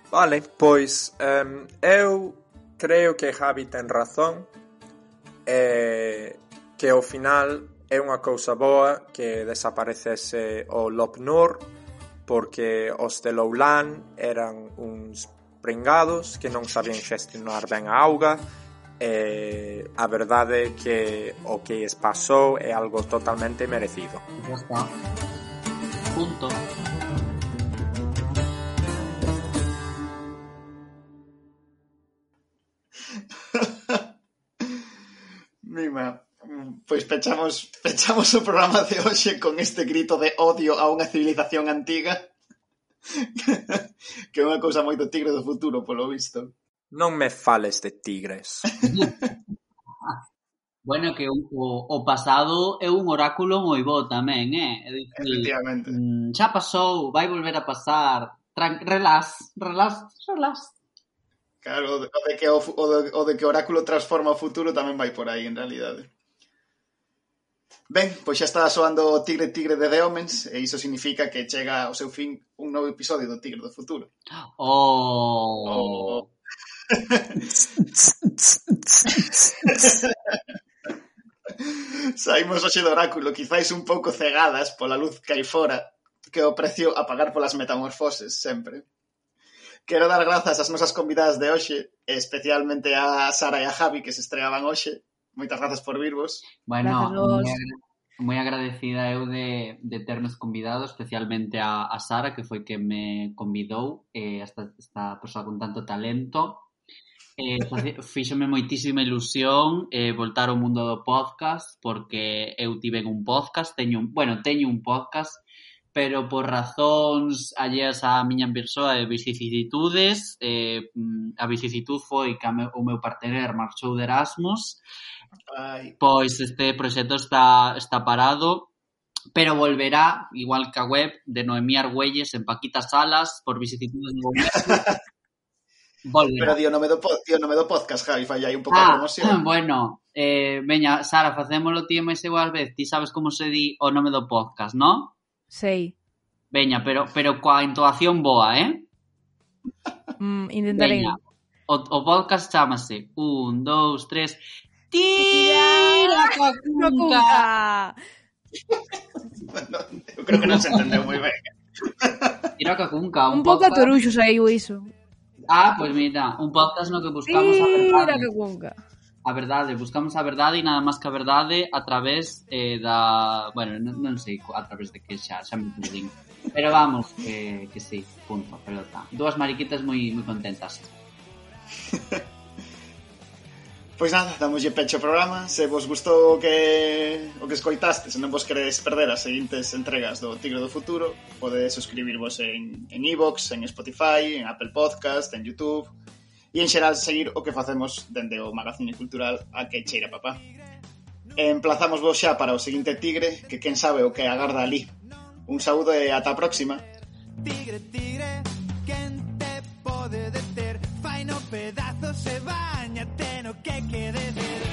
Vale, pois um, eu creo que Javi ten razón eh, que ao final é unha cousa boa que desaparecese o Lopnor porque os de Loulan eran uns pringados que non sabían xestionar ben a auga e a verdade é que o que es pasou é algo totalmente merecido. Ya está. Punto. Inma, mm, pois pechamos <laughs> pechamos o programa de hoxe con este grito de odio a unha civilización antiga <laughs> que é unha cousa moito tigre do futuro, polo visto. Non me fales de tigres. <laughs> bueno, que o, o pasado é un oráculo moi bo tamén, eh? É dicir, Efectivamente. Mm, xa pasou, vai volver a pasar. Tran relax, relax, relax. Claro, o de que, o, o, de, o de que Oráculo transforma o futuro tamén vai por aí, en realidade. Ben, pois xa está soando o Tigre Tigre de The Omens e iso significa que chega ao seu fin un novo episodio do Tigre do Futuro. Oh! oh. Saímos hoxe do oráculo, quizáis un pouco cegadas pola luz que hai fora, que o precio a pagar polas metamorfoses, sempre. Quero dar grazas ás nosas convidadas de hoxe, especialmente a Sara e a Javi, que se estreaban hoxe. Moitas grazas por virvos. Bueno, moi agradecida eu de, de ternos convidado, especialmente a, a Sara, que foi que me convidou, eh, esta, esta persoa con tanto talento. Eh, <laughs> fíxome moitísima ilusión eh, voltar ao mundo do podcast porque eu tive un podcast, teño un, bueno, teño un podcast pero por razóns alleas á miña persoa e vicisitudes, eh, a vicisitud foi que meu, o meu partener marchou de Erasmus, Ai. pois este proxecto está, está parado, pero volverá, igual que a web de Noemí Argüelles en Paquita Salas, por vicisitudes do mismo, <laughs> Volverá. Pero dio nome do, dio nome do podcast, Javi, falla aí un pouco ah, a promoción. <laughs> Bueno, eh, veña, Sara, facémolo ti e máis igual vez. Ti sabes como se di o nome do podcast, non? Sei. Veña, pero pero coa entoación boa, eh? <laughs> Mm, intentarei. Veña. O, o podcast chamase un, dous, tres... Tira coa cunca! no, eu creo que non se entendeu moi ben. Tira coa cunca. Un, un pouco podcast... a toruxo saiu iso. Ah, pois pues mira, un podcast no que buscamos Tira a verdade. Tira coa cunca a verdade, buscamos a verdade e nada máis que a verdade a través eh, da... Bueno, non, non sei a través de que xa, xa me perdín. Pero vamos, que, que sí, punto, pelota. Duas mariquitas moi moi contentas. <laughs> Pois nada, damoslle pecho ao programa. Se vos gustou o que, o que escoitaste, se non vos queredes perder as seguintes entregas do Tigre do Futuro, podedes suscribirvos en, en iVox, en Spotify, en Apple Podcast, en YouTube, e en xeral seguir o que facemos dende o Magazine Cultural a que cheira papá. Emplazamos vos xa para o seguinte tigre, que quen sabe o que agarda ali. Un saúdo e ata a próxima. Tigre, tigre, quen te pode deter, fai no pedazos se bañate no que quedes.